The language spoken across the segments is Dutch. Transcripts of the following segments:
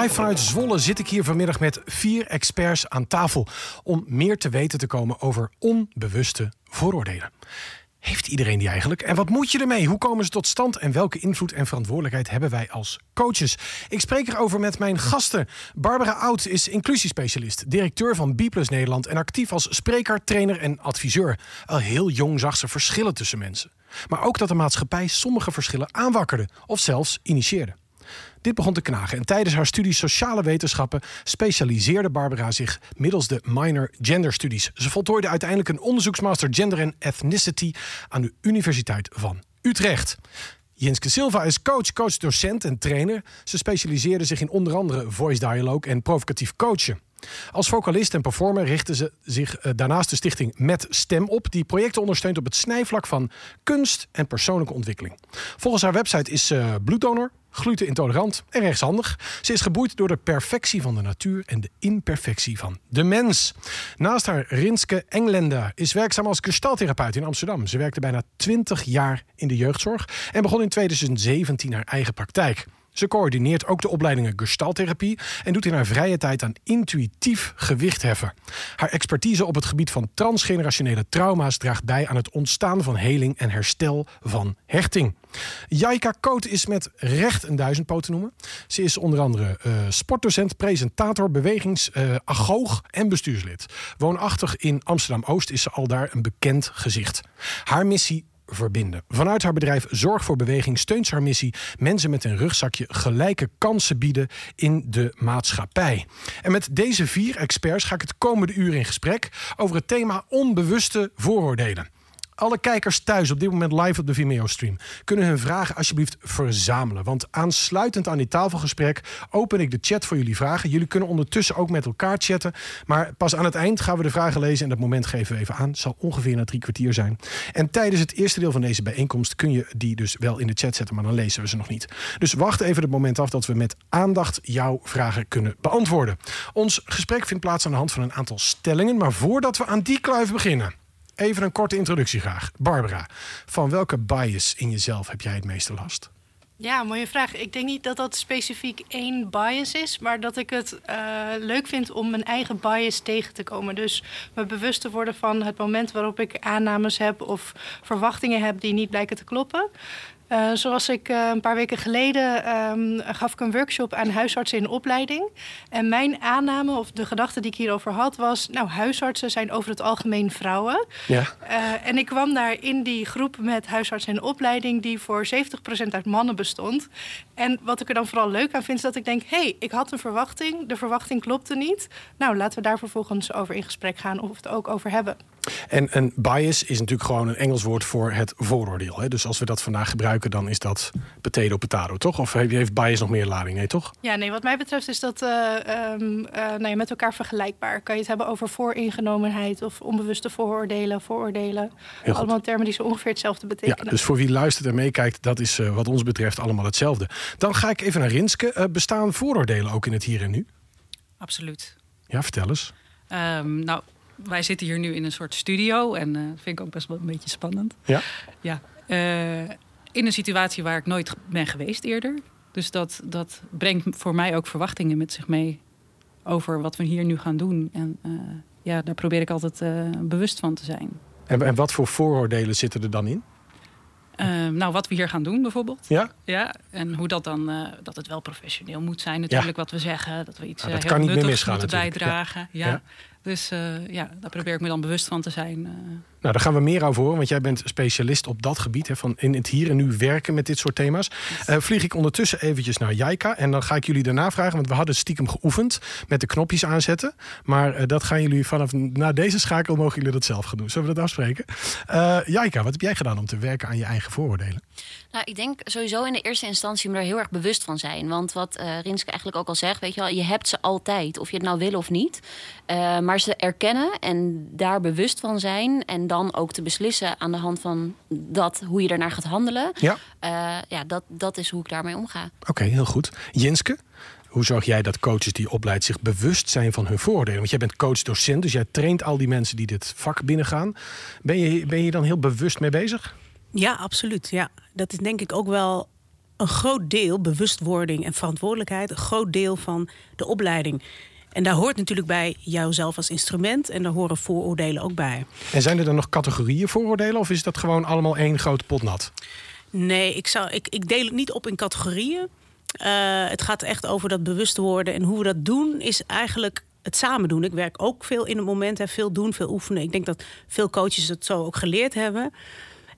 Live vanuit Zwolle zit ik hier vanmiddag met vier experts aan tafel om meer te weten te komen over onbewuste vooroordelen. Heeft iedereen die eigenlijk? En wat moet je ermee? Hoe komen ze tot stand? En welke invloed en verantwoordelijkheid hebben wij als coaches? Ik spreek erover met mijn gasten. Barbara Oud is inclusiespecialist, directeur van B Nederland en actief als spreker, trainer en adviseur. Al heel jong zag ze verschillen tussen mensen. Maar ook dat de maatschappij sommige verschillen aanwakkerde of zelfs initieerde. Dit begon te knagen en tijdens haar studie sociale wetenschappen specialiseerde Barbara zich middels de minor gender studies. Ze voltooide uiteindelijk een onderzoeksmaster gender en ethnicity aan de Universiteit van Utrecht. Jenske Silva is coach, coach-docent en trainer. Ze specialiseerde zich in onder andere voice dialogue en provocatief coachen. Als vocalist en performer richtte ze zich eh, daarnaast de stichting Met Stem op, die projecten ondersteunt op het snijvlak van kunst en persoonlijke ontwikkeling. Volgens haar website is ze bloeddonor, glutenintolerant en rechtshandig. Ze is geboeid door de perfectie van de natuur en de imperfectie van de mens. Naast haar Rinske Englenda is werkzaam als gestaltherapeut in Amsterdam. Ze werkte bijna 20 jaar in de jeugdzorg en begon in 2017 haar eigen praktijk. Ze coördineert ook de opleidingen gestaltherapie en doet in haar vrije tijd aan intuïtief gewichtheffen. Haar expertise op het gebied van transgenerationele trauma's draagt bij aan het ontstaan van heling en herstel van hechting. Jaika Koot is met recht een duizendpoot te noemen. Ze is onder andere uh, sportdocent, presentator, bewegingsagoog uh, en bestuurslid. Woonachtig in Amsterdam-Oost is ze al daar een bekend gezicht. Haar missie verbinden. Vanuit haar bedrijf Zorg voor Beweging steunt haar missie mensen met een rugzakje gelijke kansen bieden in de maatschappij. En met deze vier experts ga ik het komende uur in gesprek over het thema onbewuste vooroordelen alle kijkers thuis op dit moment live op de Vimeo-stream kunnen hun vragen alsjeblieft verzamelen. Want aansluitend aan dit tafelgesprek open ik de chat voor jullie vragen. Jullie kunnen ondertussen ook met elkaar chatten. Maar pas aan het eind gaan we de vragen lezen en dat moment geven we even aan. Zal ongeveer na drie kwartier zijn. En tijdens het eerste deel van deze bijeenkomst kun je die dus wel in de chat zetten, maar dan lezen we ze nog niet. Dus wacht even het moment af dat we met aandacht jouw vragen kunnen beantwoorden. Ons gesprek vindt plaats aan de hand van een aantal stellingen. Maar voordat we aan die kluif beginnen. Even een korte introductie graag. Barbara, van welke bias in jezelf heb jij het meeste last? Ja, mooie vraag. Ik denk niet dat dat specifiek één bias is, maar dat ik het uh, leuk vind om mijn eigen bias tegen te komen. Dus me bewust te worden van het moment waarop ik aannames heb of verwachtingen heb die niet blijken te kloppen. Uh, zoals ik uh, een paar weken geleden um, gaf ik een workshop aan huisartsen in opleiding. En mijn aanname, of de gedachte die ik hierover had, was... nou, huisartsen zijn over het algemeen vrouwen. Ja. Uh, en ik kwam daar in die groep met huisartsen in opleiding... die voor 70% uit mannen bestond. En wat ik er dan vooral leuk aan vind, is dat ik denk... hé, hey, ik had een verwachting, de verwachting klopte niet. Nou, laten we daar vervolgens over in gesprek gaan of het ook over hebben. En een bias is natuurlijk gewoon een Engels woord voor het vooroordeel. Hè? Dus als we dat vandaag gebruiken, dan is dat potato potato, toch? Of heeft bias nog meer lading? Nee, toch? Ja, nee, wat mij betreft is dat uh, um, uh, nee, met elkaar vergelijkbaar. Kan je het hebben over vooringenomenheid of onbewuste vooroordelen, vooroordelen. Allemaal termen die zo ongeveer hetzelfde betekenen. Ja, dus voor wie luistert en meekijkt, dat is uh, wat ons betreft allemaal hetzelfde. Dan ga ik even naar Rinske. bestaan vooroordelen ook in het hier en nu? Absoluut. Ja, vertel eens. Um, nou, wij zitten hier nu in een soort studio en uh, dat vind ik ook best wel een beetje spannend. Ja? Ja. Uh, in een situatie waar ik nooit ben geweest eerder. Dus dat, dat brengt voor mij ook verwachtingen met zich mee over wat we hier nu gaan doen. En uh, ja, daar probeer ik altijd bewust van te zijn. En, en wat voor vooroordelen zitten er dan in? Uh, nou, wat we hier gaan doen bijvoorbeeld. Ja? Ja, en hoe dat dan, uh, dat het wel professioneel moet zijn natuurlijk ja. wat we zeggen. Dat we iets ja, uh, heel nuttigs misgaan, moeten natuurlijk. bijdragen. Ja. ja. Dus ja, daar probeer ik me dan bewust van te zijn Nou, daar gaan we meer over horen, want jij bent specialist op dat gebied. Hè, van in het hier en nu werken met dit soort thema's. Uh, vlieg ik ondertussen eventjes naar Jaika. En dan ga ik jullie daarna vragen, want we hadden stiekem geoefend met de knopjes aanzetten. Maar uh, dat gaan jullie vanaf na deze schakel mogen jullie dat zelf gaan doen. Zullen we dat afspreken? Uh, Jaika, wat heb jij gedaan om te werken aan je eigen vooroordelen? Nou, ik denk sowieso in de eerste instantie me er heel erg bewust van zijn. Want wat uh, Rinske eigenlijk ook al zegt, weet je wel, je hebt ze altijd, of je het nou wil of niet. Maar ze erkennen en daar bewust van zijn. En dan ook te beslissen aan de hand van dat, hoe je daarnaar gaat handelen. Ja, uh, ja dat, dat is hoe ik daarmee omga. Oké, okay, heel goed. Jenske? Hoe zorg jij dat coaches die opleidt zich bewust zijn van hun vooroordelen? Want jij bent coach-docent, dus jij traint al die mensen die dit vak binnengaan. Ben je, ben je dan heel bewust mee bezig? Ja, absoluut. Ja. Dat is denk ik ook wel een groot deel, bewustwording en verantwoordelijkheid, een groot deel van de opleiding. En daar hoort natuurlijk bij jouzelf als instrument en daar horen vooroordelen ook bij. En zijn er dan nog categorieën vooroordelen of is dat gewoon allemaal één grote pot nat? Nee, ik, zou, ik, ik deel het niet op in categorieën. Uh, het gaat echt over dat bewust worden. En hoe we dat doen is eigenlijk het samen doen. Ik werk ook veel in het moment, hè, veel doen, veel oefenen. Ik denk dat veel coaches het zo ook geleerd hebben.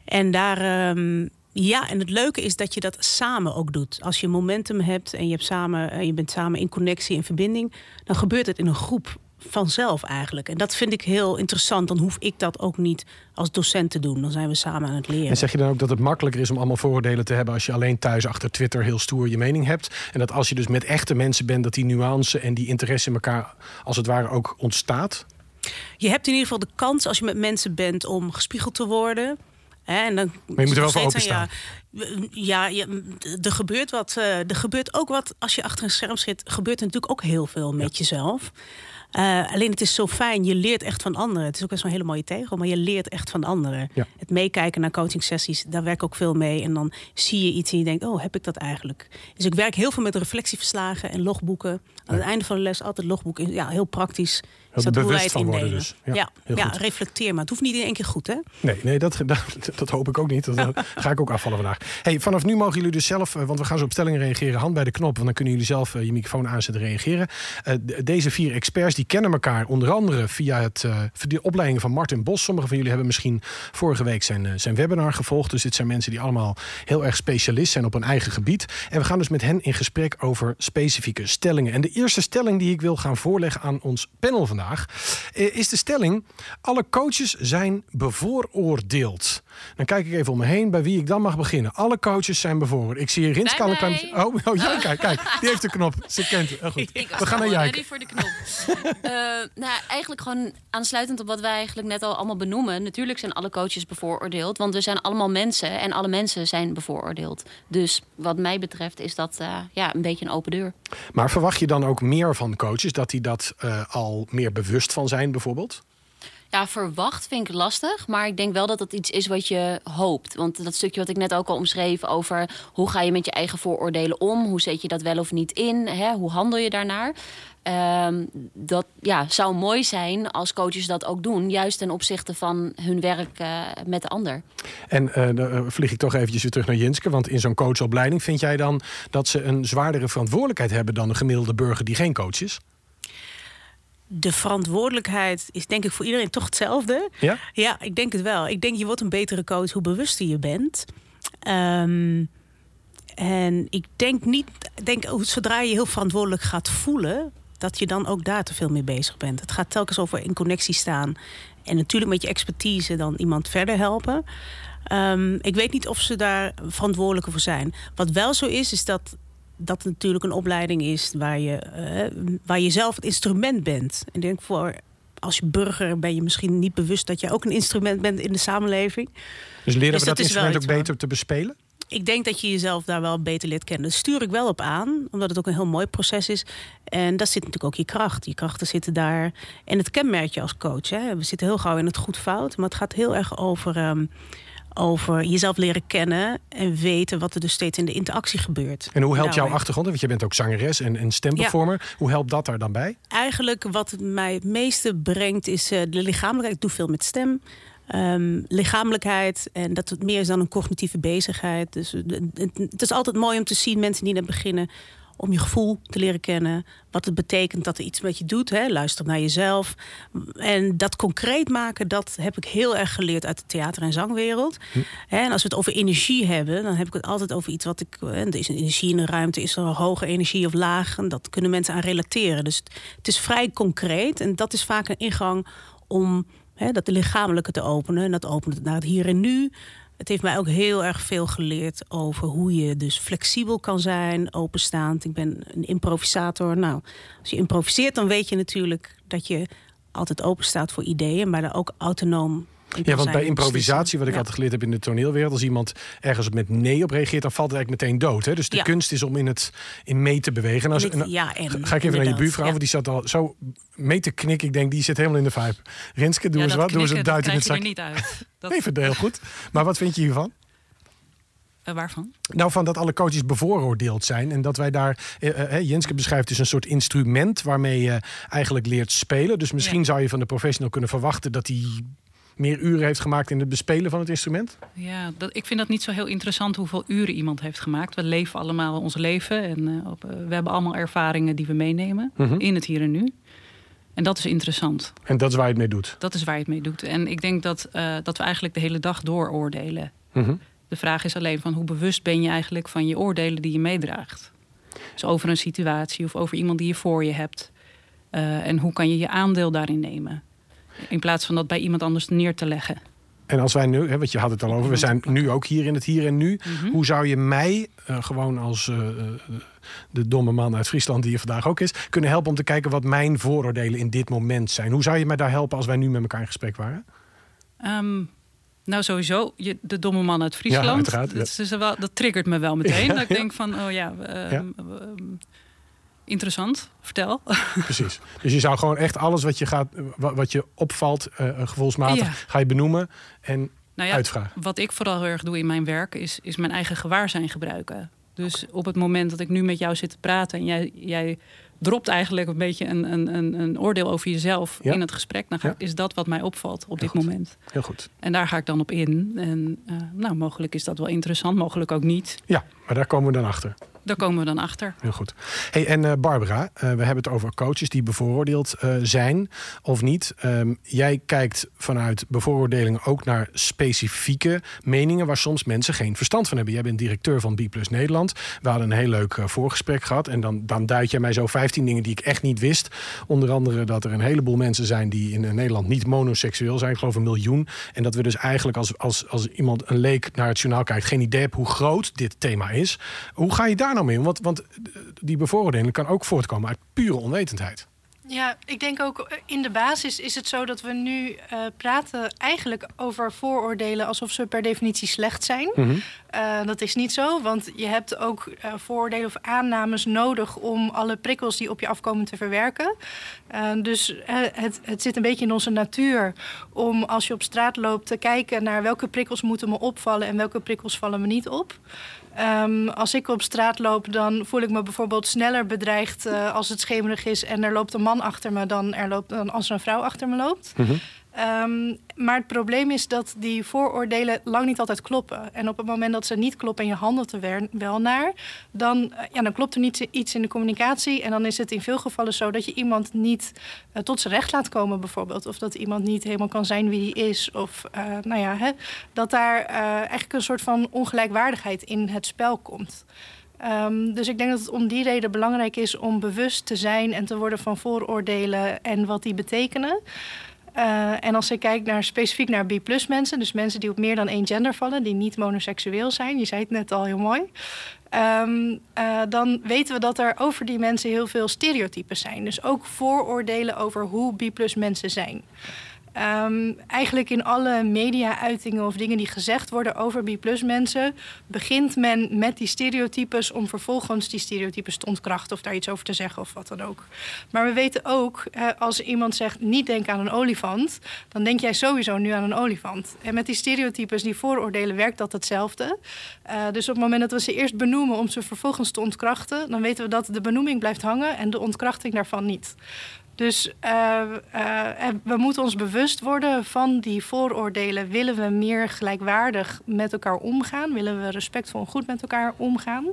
En daar, um, ja, en het leuke is dat je dat samen ook doet. Als je momentum hebt en je, hebt samen, je bent samen in connectie en verbinding, dan gebeurt het in een groep vanzelf eigenlijk. En dat vind ik heel interessant. Dan hoef ik dat ook niet als docent te doen. Dan zijn we samen aan het leren. En zeg je dan ook dat het makkelijker is om allemaal vooroordelen te hebben... als je alleen thuis achter Twitter heel stoer je mening hebt? En dat als je dus met echte mensen bent... dat die nuance en die interesse in elkaar als het ware ook ontstaat? Je hebt in ieder geval de kans als je met mensen bent om gespiegeld te worden... En dan maar je moet er wel voor openstaan. Ja, ja, er gebeurt wat. Er gebeurt ook wat als je achter een scherm zit. Gebeurt er natuurlijk ook heel veel met ja. jezelf. Uh, alleen het is zo fijn, je leert echt van anderen. Het is ook best wel een hele mooie tegel, maar je leert echt van anderen. Ja. Het meekijken naar coaching sessies, daar werk ik ook veel mee. En dan zie je iets en je denkt, oh, heb ik dat eigenlijk? Dus ik werk heel veel met reflectieverslagen en logboeken. Aan het einde van de les altijd logboeken. Ja, heel praktisch. Is dat wij het indelen. Dus. Ja, ja, ja reflecteer maar. Het hoeft niet in één keer goed, hè? Nee, nee dat, dat, dat hoop ik ook niet. Dat ga ik ook afvallen vandaag. Hey, vanaf nu mogen jullie dus zelf, want we gaan zo op stellingen reageren, hand bij de knop. Want dan kunnen jullie zelf je microfoon aanzetten reageren. Uh, deze vier experts die kennen elkaar onder andere via het, de opleiding van Martin Bos. Sommigen van jullie hebben misschien vorige week zijn, zijn webinar gevolgd. Dus dit zijn mensen die allemaal heel erg specialist zijn op een eigen gebied. En we gaan dus met hen in gesprek over specifieke stellingen. En de eerste stelling die ik wil gaan voorleggen aan ons panel vandaag is de stelling: alle coaches zijn bevooroordeeld. Dan kijk ik even om me heen bij wie ik dan mag beginnen. Alle coaches zijn bevooroordeeld. Ik zie Rins kan Oh, oh ja, kijk, kijk, die heeft de knop. Ze kent het. Oh, goed. We gaan naar jij. ready voor de knop. uh, nou, eigenlijk gewoon aansluitend op wat wij eigenlijk net al allemaal benoemen. Natuurlijk zijn alle coaches bevooroordeeld, want we zijn allemaal mensen en alle mensen zijn bevooroordeeld. Dus wat mij betreft is dat uh, ja, een beetje een open deur. Maar verwacht je dan ook meer van coaches dat die dat uh, al meer bewust van zijn, bijvoorbeeld? Ja, verwacht vind ik lastig. Maar ik denk wel dat dat iets is wat je hoopt. Want dat stukje wat ik net ook al omschreef over hoe ga je met je eigen vooroordelen om? Hoe zet je dat wel of niet in? Hè? Hoe handel je daarnaar? Um, dat ja, zou mooi zijn als coaches dat ook doen. Juist ten opzichte van hun werk uh, met de ander. En uh, dan vlieg ik toch eventjes weer terug naar Jinske. Want in zo'n coachopleiding vind jij dan dat ze een zwaardere verantwoordelijkheid hebben dan een gemiddelde burger die geen coach is? De verantwoordelijkheid is denk ik voor iedereen toch hetzelfde. Ja? Ja, ik denk het wel. Ik denk je wordt een betere coach hoe bewuster je bent. Um, en ik denk niet, denk, zodra je heel verantwoordelijk gaat voelen, dat je dan ook daar te veel mee bezig bent. Het gaat telkens over in connectie staan. En natuurlijk met je expertise dan iemand verder helpen. Um, ik weet niet of ze daar verantwoordelijker voor zijn. Wat wel zo is, is dat dat natuurlijk een opleiding is waar je, uh, waar je zelf het instrument bent. En ik denk voor als je burger ben je misschien niet bewust dat je ook een instrument bent in de samenleving. Dus leren dus we dat, dat instrument ook beter te bespelen? Ik denk dat je jezelf daar wel beter leert kennen. Dat stuur ik wel op aan, omdat het ook een heel mooi proces is. En daar zit natuurlijk ook je kracht. Je krachten zitten daar. En het kenmerk je als coach. Hè. We zitten heel gauw in het goed fout. Maar het gaat heel erg over um, over jezelf leren kennen en weten wat er dus steeds in de interactie gebeurt. En hoe helpt jouw achtergrond? Want je bent ook zangeres en, en stemperformer. Ja. Hoe helpt dat daar dan bij? Eigenlijk wat mij het meeste brengt is uh, de lichamelijkheid. Ik doe veel met stem. Um, lichamelijkheid en dat het meer is dan een cognitieve bezigheid. Dus het, het is altijd mooi om te zien mensen die net beginnen om je gevoel te leren kennen. Wat het betekent dat er iets met je doet. Hè? Luister naar jezelf. En dat concreet maken, dat heb ik heel erg geleerd uit de theater- en zangwereld. En als we het over energie hebben, dan heb ik het altijd over iets wat ik. Er is een energie in de ruimte, is er een hoge energie of laag? En dat kunnen mensen aan relateren. Dus het is vrij concreet. En dat is vaak een ingang om hè, dat lichamelijke te openen. En dat opent naar het hier en nu. Het heeft mij ook heel erg veel geleerd over hoe je dus flexibel kan zijn, openstaand. Ik ben een improvisator. Nou, als je improviseert, dan weet je natuurlijk dat je altijd open staat voor ideeën, maar daar ook autonoom ja, want bij improvisatie, wat ik altijd geleerd heb in de toneelwereld, als iemand ergens met nee op reageert, dan valt het eigenlijk meteen dood. Hè? Dus de kunst is om in het in mee te bewegen. En als, en, ja, en, ga ik even naar je buurvrouw, want die zat al zo mee te knikken. Ik denk, die zit helemaal in de vibe. Rinske, doe eens wat. Doe eens een duit in het zak. niet uit. Dat... Even heel goed. Maar wat vind je hiervan? Uh, waarvan? Nou, van dat alle coaches bevooroordeeld zijn. En dat wij daar. Uh, uh, Jenske beschrijft dus een soort instrument waarmee je eigenlijk leert spelen. Dus misschien zou je van de professional kunnen verwachten dat hij meer uren heeft gemaakt in het bespelen van het instrument? Ja, dat, ik vind dat niet zo heel interessant hoeveel uren iemand heeft gemaakt. We leven allemaal ons leven en uh, op, uh, we hebben allemaal ervaringen die we meenemen mm -hmm. in het hier en nu. En dat is interessant. En dat is waar je het mee doet? Dat is waar je het mee doet. En ik denk dat, uh, dat we eigenlijk de hele dag dooroordelen. Mm -hmm. De vraag is alleen van hoe bewust ben je eigenlijk van je oordelen die je meedraagt. Dus over een situatie of over iemand die je voor je hebt. en hoe kan je je aandeel daarin nemen? In plaats van dat bij iemand anders neer te leggen. En als wij nu, hè, want je had het al over, we zijn nu ook hier in het hier en nu. Mm -hmm. Hoe zou je mij, uh, gewoon als uh, de domme man uit Friesland die er vandaag ook is, kunnen helpen om te kijken wat mijn vooroordelen in dit moment zijn? Hoe zou je mij daar helpen als wij nu met elkaar in gesprek waren? Um, nou, sowieso, je, de domme man uit Friesland. Ja, dat, is, is wel, dat triggert me wel meteen. Ja, dat ik denk van, oh ja. Um, um, interessant, vertel. Precies. Dus je zou gewoon echt alles wat je, gaat, wat je opvalt, uh, gevoelsmatig, ja. ga je benoemen en nou ja, uitvragen. Wat ik vooral heel erg doe in mijn werk, is, is mijn eigen gewaarzijn gebruiken. Dus op het moment dat ik nu met jou zit te praten en jij, jij dropt eigenlijk een beetje een, een, een oordeel over jezelf ja. in het gesprek, dan ga, ja. is dat wat mij opvalt op heel dit goed. moment. Heel goed. En daar ga ik dan op in. En uh, nou, mogelijk is dat wel interessant, mogelijk ook niet. Ja, maar daar komen we dan achter. Daar komen we dan achter. Heel goed. Hey, en uh, Barbara, uh, we hebben het over coaches die bevooroordeeld uh, zijn of niet. Um, jij kijkt vanuit bevooroordelingen ook naar specifieke meningen waar soms mensen geen verstand van hebben. Jij bent directeur van B Nederland. We hadden een heel leuk voorgesprek gehad. En dan, dan duid jij mij zo 15 dingen die ik echt niet wist. Onder andere dat er een heleboel mensen zijn die in Nederland niet monoseksueel zijn. Ik geloof een miljoen. En dat we dus eigenlijk als, als, als iemand een leek naar het journaal kijkt, geen idee hebben hoe groot dit thema is. Hoe ga je daar nou mee om? Want, want die bevooroordeling kan ook voortkomen uit pure onwetendheid. Ja, ik denk ook in de basis is het zo dat we nu uh, praten eigenlijk over vooroordelen alsof ze per definitie slecht zijn. Mm -hmm. uh, dat is niet zo, want je hebt ook uh, vooroordelen of aannames nodig om alle prikkels die op je afkomen te verwerken. dus het, het zit een beetje in onze natuur om als je op straat loopt te kijken naar welke prikkels moeten me opvallen en welke prikkels vallen me niet op. Um, als ik op straat loop, dan voel ik me bijvoorbeeld sneller bedreigd uh, als het schemerig is en er loopt een man achter me dan, er loopt, dan als er een vrouw achter me loopt. -hmm. Um, maar het probleem is dat die vooroordelen lang niet altijd kloppen. En op het moment dat ze niet kloppen en je handelt er wel naar, dan, ja, dan klopt er niet iets in de communicatie. En dan is het in veel gevallen zo dat je iemand niet uh, tot zijn recht laat komen, bijvoorbeeld. Of dat iemand niet helemaal kan zijn wie hij is. Of uh, nou ja, hè, dat daar eigenlijk een soort van ongelijkwaardigheid in het spel komt. Um, dus ik denk dat het om die reden belangrijk is om bewust te zijn en te worden van vooroordelen en wat die betekenen. Uh, en als ik kijk naar, specifiek naar B-plus mensen, dus mensen die op meer dan één gender vallen, die niet monoseksueel zijn, je zei het net al heel mooi, um, uh, dan weten we dat er over die mensen heel veel stereotypes zijn. Dus ook vooroordelen over hoe B-plus mensen zijn. Um, eigenlijk in alle media-uitingen of dingen die gezegd worden over B-plus mensen, begint men met die stereotypes om vervolgens die stereotypes te ontkrachten of daar iets over te zeggen of wat dan ook. Maar we weten ook, als iemand zegt niet denk aan een olifant, dan denk jij sowieso nu aan een olifant. En met die stereotypes, die vooroordelen, werkt dat hetzelfde. Uh, dus op het moment dat we ze eerst benoemen om ze vervolgens te ontkrachten, dan weten we dat de benoeming blijft hangen en de ontkrachting daarvan niet. Dus uh, uh, we moeten ons bewust worden van die vooroordelen. Willen we meer gelijkwaardig met elkaar omgaan? Willen we respectvol en goed met elkaar omgaan?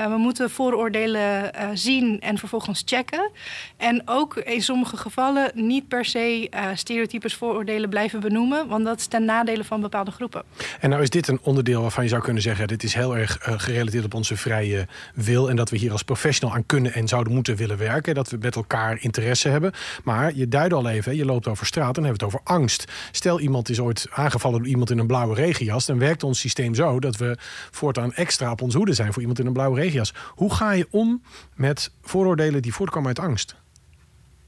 Uh, we moeten vooroordelen zien en vervolgens checken. En ook in sommige gevallen niet per se stereotypes vooroordelen blijven benoemen, want dat is ten nadele van bepaalde groepen. En nou is dit een onderdeel waarvan je zou kunnen zeggen: dit is heel erg gerelateerd op onze vrije wil en dat we hier als professional aan kunnen en zouden moeten willen werken. Dat we met elkaar interesse hebben. Maar je duidt al even, je loopt over straat en hebben het over angst. Stel iemand is ooit aangevallen door iemand in een blauwe regenjas, dan werkt ons systeem zo dat we voortaan extra op ons hoede zijn voor iemand in een blauwe regenjas. Hoe ga je om met vooroordelen die voortkomen uit angst?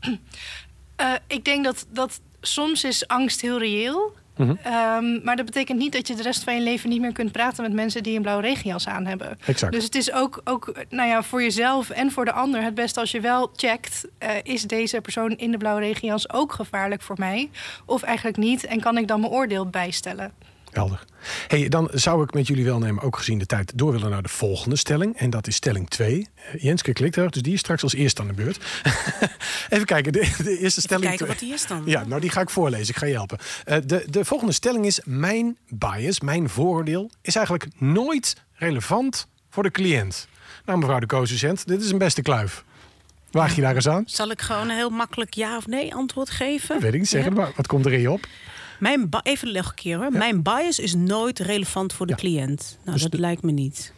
Uh, ik denk dat, dat soms is angst heel reëel. Mhm. Ehm, maar dat betekent niet dat je de rest van je leven niet meer kunt praten met mensen die een blauwe regenjas aan hebben. Exact. Dus het is ook, ook nou ja, voor jezelf en voor de ander het beste als je wel checkt: uh, is deze persoon in de blauwe regenjas ook gevaarlijk voor mij? Of eigenlijk niet? En kan ik dan mijn oordeel bijstellen? Helder. Hey, dan zou ik met jullie welnemen, ook gezien de tijd, door willen naar de volgende stelling. En dat is stelling 2. Uh, Jenske klikt er, dus die is straks als eerste aan de beurt. Even kijken, de, de eerste stelling. Even kijken wat die is dan. Ja, nou die ga ik voorlezen. Ik ga je helpen. Uh, de, de volgende stelling is: Mijn bias, mijn vooroordeel, is eigenlijk nooit relevant voor de cliënt. Nou, mevrouw de co-assistent, dit is een beste kluif. Waag je daar eens aan? Zal ik gewoon een heel makkelijk ja of nee antwoord geven? Dat weet ik niet ja. maar wat komt er in je op? Mijn even nog een keer hoor. Mijn bias is nooit relevant voor de cliënt. Nou, dus dat lijkt me niet.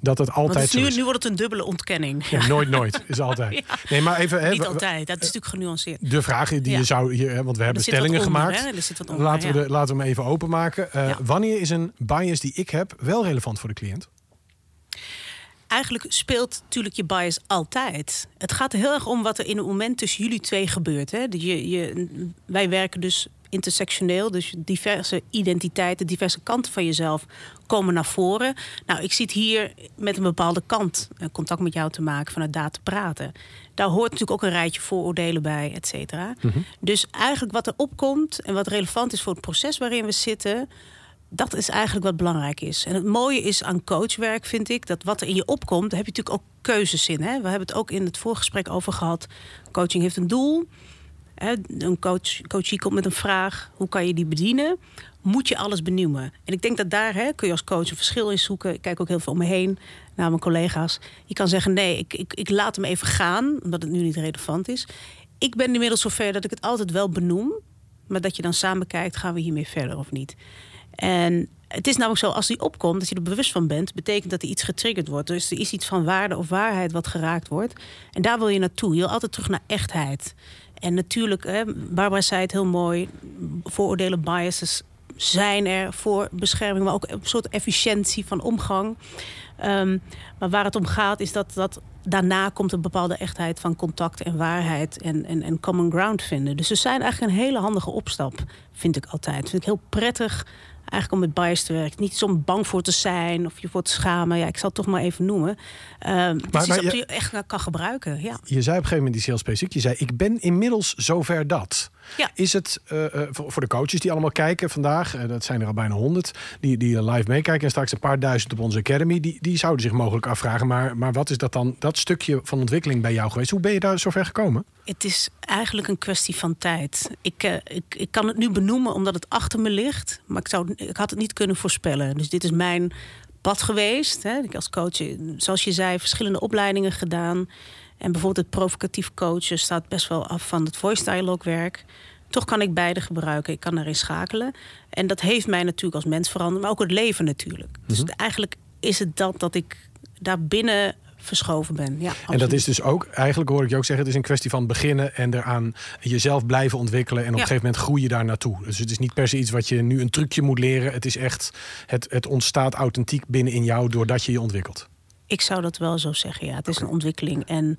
Dat het altijd het nu, is. nu wordt het een dubbele ontkenning. Ja, nooit, nooit. Is altijd. Nee, maar even, hè, niet altijd. Dat is natuurlijk genuanceerd. De vraag die je zou... Hier, want we hebben stellingen gemaakt. onder, laten, we de, laten we hem even openmaken. Uh, wanneer is een bias die ik heb wel relevant voor de cliënt? eigenlijk speelt natuurlijk je bias altijd. Het gaat heel erg om wat er in het moment tussen jullie twee gebeurt. Hè. Je, je, wij werken dus intersectioneel. Dus diverse identiteiten, diverse kanten van jezelf komen naar voren. Nou, ik zit hier met een bepaalde kant eh, contact met jou te maken, vanuit daar te praten. Daar hoort natuurlijk ook een rijtje vooroordelen bij, et cetera. Mhm. Dus eigenlijk wat er opkomt en wat relevant is voor het proces waarin we zitten, dat is eigenlijk wat belangrijk is. En het mooie is aan coachwerk, vind ik, dat wat er in je opkomt, daar heb je natuurlijk ook keuzes in. Hè? We hebben het ook in het voorgesprek over gehad. Coaching heeft een doel. Een coach, coachie komt met een vraag, hoe kan je die bedienen? Moet je alles benoemen? En ik denk dat daar kun je als coach een verschil in zoeken. Ik kijk ook heel veel om me heen naar mijn collega's. Je kan zeggen, nee, ik, ik, ik laat hem even gaan, omdat het nu niet relevant is. Ik ben inmiddels zover dat ik het altijd wel benoem. Maar dat je dan samen kijkt, gaan we hiermee verder of niet? En het is namelijk zo, als die opkomt, dat je er bewust van bent, betekent dat er iets getriggerd wordt. Dus er is iets van waarde of waarheid wat geraakt wordt. En daar wil je naartoe. Je wil altijd terug naar echtheid. En natuurlijk, hè, Barbara zei het heel mooi, vooroordelen, biases zijn er voor bescherming, maar ook een soort efficiëntie van omgang. Um, maar waar het om gaat is dat, dat daarna komt een bepaalde echtheid van contact en waarheid en, en, en common ground vinden. Dus ze zijn eigenlijk een hele handige opstap, vind ik altijd. Vind ik heel prettig eigenlijk om met bias te werken. Niet om bang voor te zijn of je voor te schamen. Ja, ik zal het toch maar even noemen. Uh, maar, maar je, je echt kan gebruiken. Ja. Je zei op een gegeven moment iets heel specifiek. Je zei, ik ben inmiddels zover dat. Ja. Is het uh, voor de coaches die allemaal kijken vandaag, uh, dat zijn er al bijna honderd, die, die live meekijken en straks een paar duizend op onze academy, die, die zouden zich mogelijk afvragen, maar, maar wat is dat dan, dat stukje van ontwikkeling bij jou geweest? Hoe ben je daar zover gekomen? Het is eigenlijk een kwestie van tijd. Ik, ik, ik kan het nu benoemen omdat het achter me ligt, maar ik, zou, ik had het niet kunnen voorspellen. Dus dit is mijn pad geweest. Hè. Ik als coach, zoals je zei, verschillende opleidingen gedaan. En bijvoorbeeld het provocatief coachen staat best wel af van het voice dialogue werk. Toch kan ik beide gebruiken. Ik kan erin schakelen. En dat heeft mij natuurlijk als mens veranderd, maar ook het leven natuurlijk. Dus mhm. eigenlijk is het dat dat ik daar binnen verschoven ben. Ja, en dat is dus ook, eigenlijk hoor ik je ook zeggen, het is een kwestie van beginnen en eraan jezelf blijven ontwikkelen. En op een gegeven moment groei je daar naartoe. Dus het is niet per se iets wat je nu een trucje moet leren. Het is echt, het, het ontstaat authentiek binnen in jou doordat je je ontwikkelt. Ik zou dat wel zo zeggen, ja. Het is een ontwikkeling. En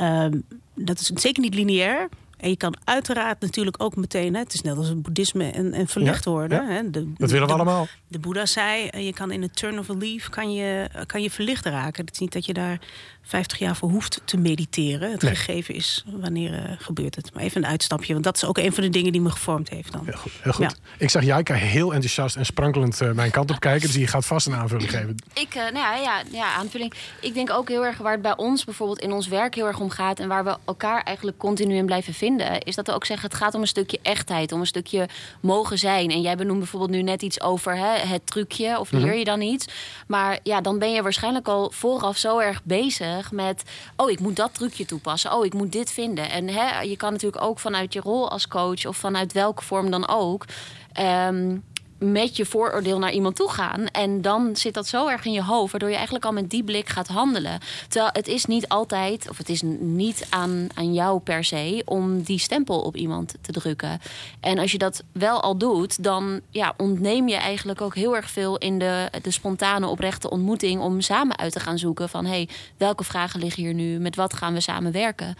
uh, dat is zeker niet lineair. En je kan uiteraard natuurlijk ook meteen, hè, het is net als het boeddhisme en, en verlicht Ja, worden. ja. Hè, de, Dat willen we de- allemaal. De Boeddha zei, eh, je kan in een turn of a leaf kan je, kan je verlicht raken. Het is niet dat je daar 50 jaar voor hoeft te mediteren. Het Nee. gegeven is wanneer eh, gebeurt het. Maar even een uitstapje, want dat is ook een van de dingen die me gevormd heeft dan. Heel goed. Heel goed. Ja. Ik zag Jaika heel enthousiast en sprankelend eh, mijn kant op kijken. Dus die gaat vast een aanvulling geven. Ik, eh, nou ja, ja, ja, aanvulling. Ik denk ook heel erg waar het bij ons bijvoorbeeld in ons werk heel erg om gaat. En waar we elkaar eigenlijk continu in blijven vinden. Is dat we ook zeggen: het gaat om een stukje echtheid. Om een stukje mogen zijn. En jij benoemt bijvoorbeeld nu net iets over hè, het trucje. Of leer je dan iets. Maar ja, dan ben je waarschijnlijk al vooraf zo erg bezig met. Oh, ik moet dat trucje toepassen. Oh, ik moet dit vinden. En hè, je kan natuurlijk ook vanuit je rol als coach. Of vanuit welke vorm dan ook. ehm, met je vooroordeel naar iemand toe gaan. En dan zit dat zo erg in je hoofd, waardoor je eigenlijk al met die blik gaat handelen. Terwijl het is niet altijd, of het is niet aan, aan jou per se, om die stempel op iemand te drukken. En als je dat wel al doet, dan ja, ontneem je eigenlijk ook heel erg veel in de, de spontane, oprechte ontmoeting om samen uit te gaan zoeken van hé, hey, welke vragen liggen hier nu? Met wat gaan we samen werken?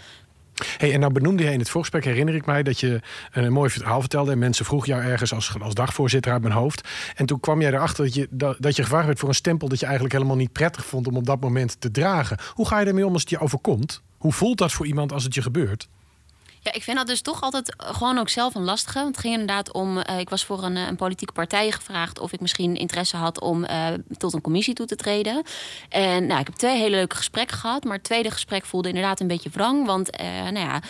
Hey, en nou benoemde je in het voorgesprek, herinner ik mij, dat je een mooi verhaal vertelde. En mensen vroegen jou ergens als, als dagvoorzitter uit mijn hoofd. En toen kwam jij erachter dat je, dat, dat je gevraagd werd voor een stempel dat je eigenlijk helemaal niet prettig vond om op dat moment te dragen. Hoe ga je ermee om als het je overkomt? Hoe voelt dat voor iemand als het je gebeurt? Ja, ik vind dat dus toch altijd eh, gewoon ook zelf een lastige. Want het ging inderdaad om. eh, ik was voor een, eh, een politieke partij gevraagd of ik misschien interesse had om tot een commissie toe te treden. En nou, ik heb twee hele leuke gesprekken gehad. Maar het tweede gesprek voelde inderdaad een beetje wrang. Want nou ja,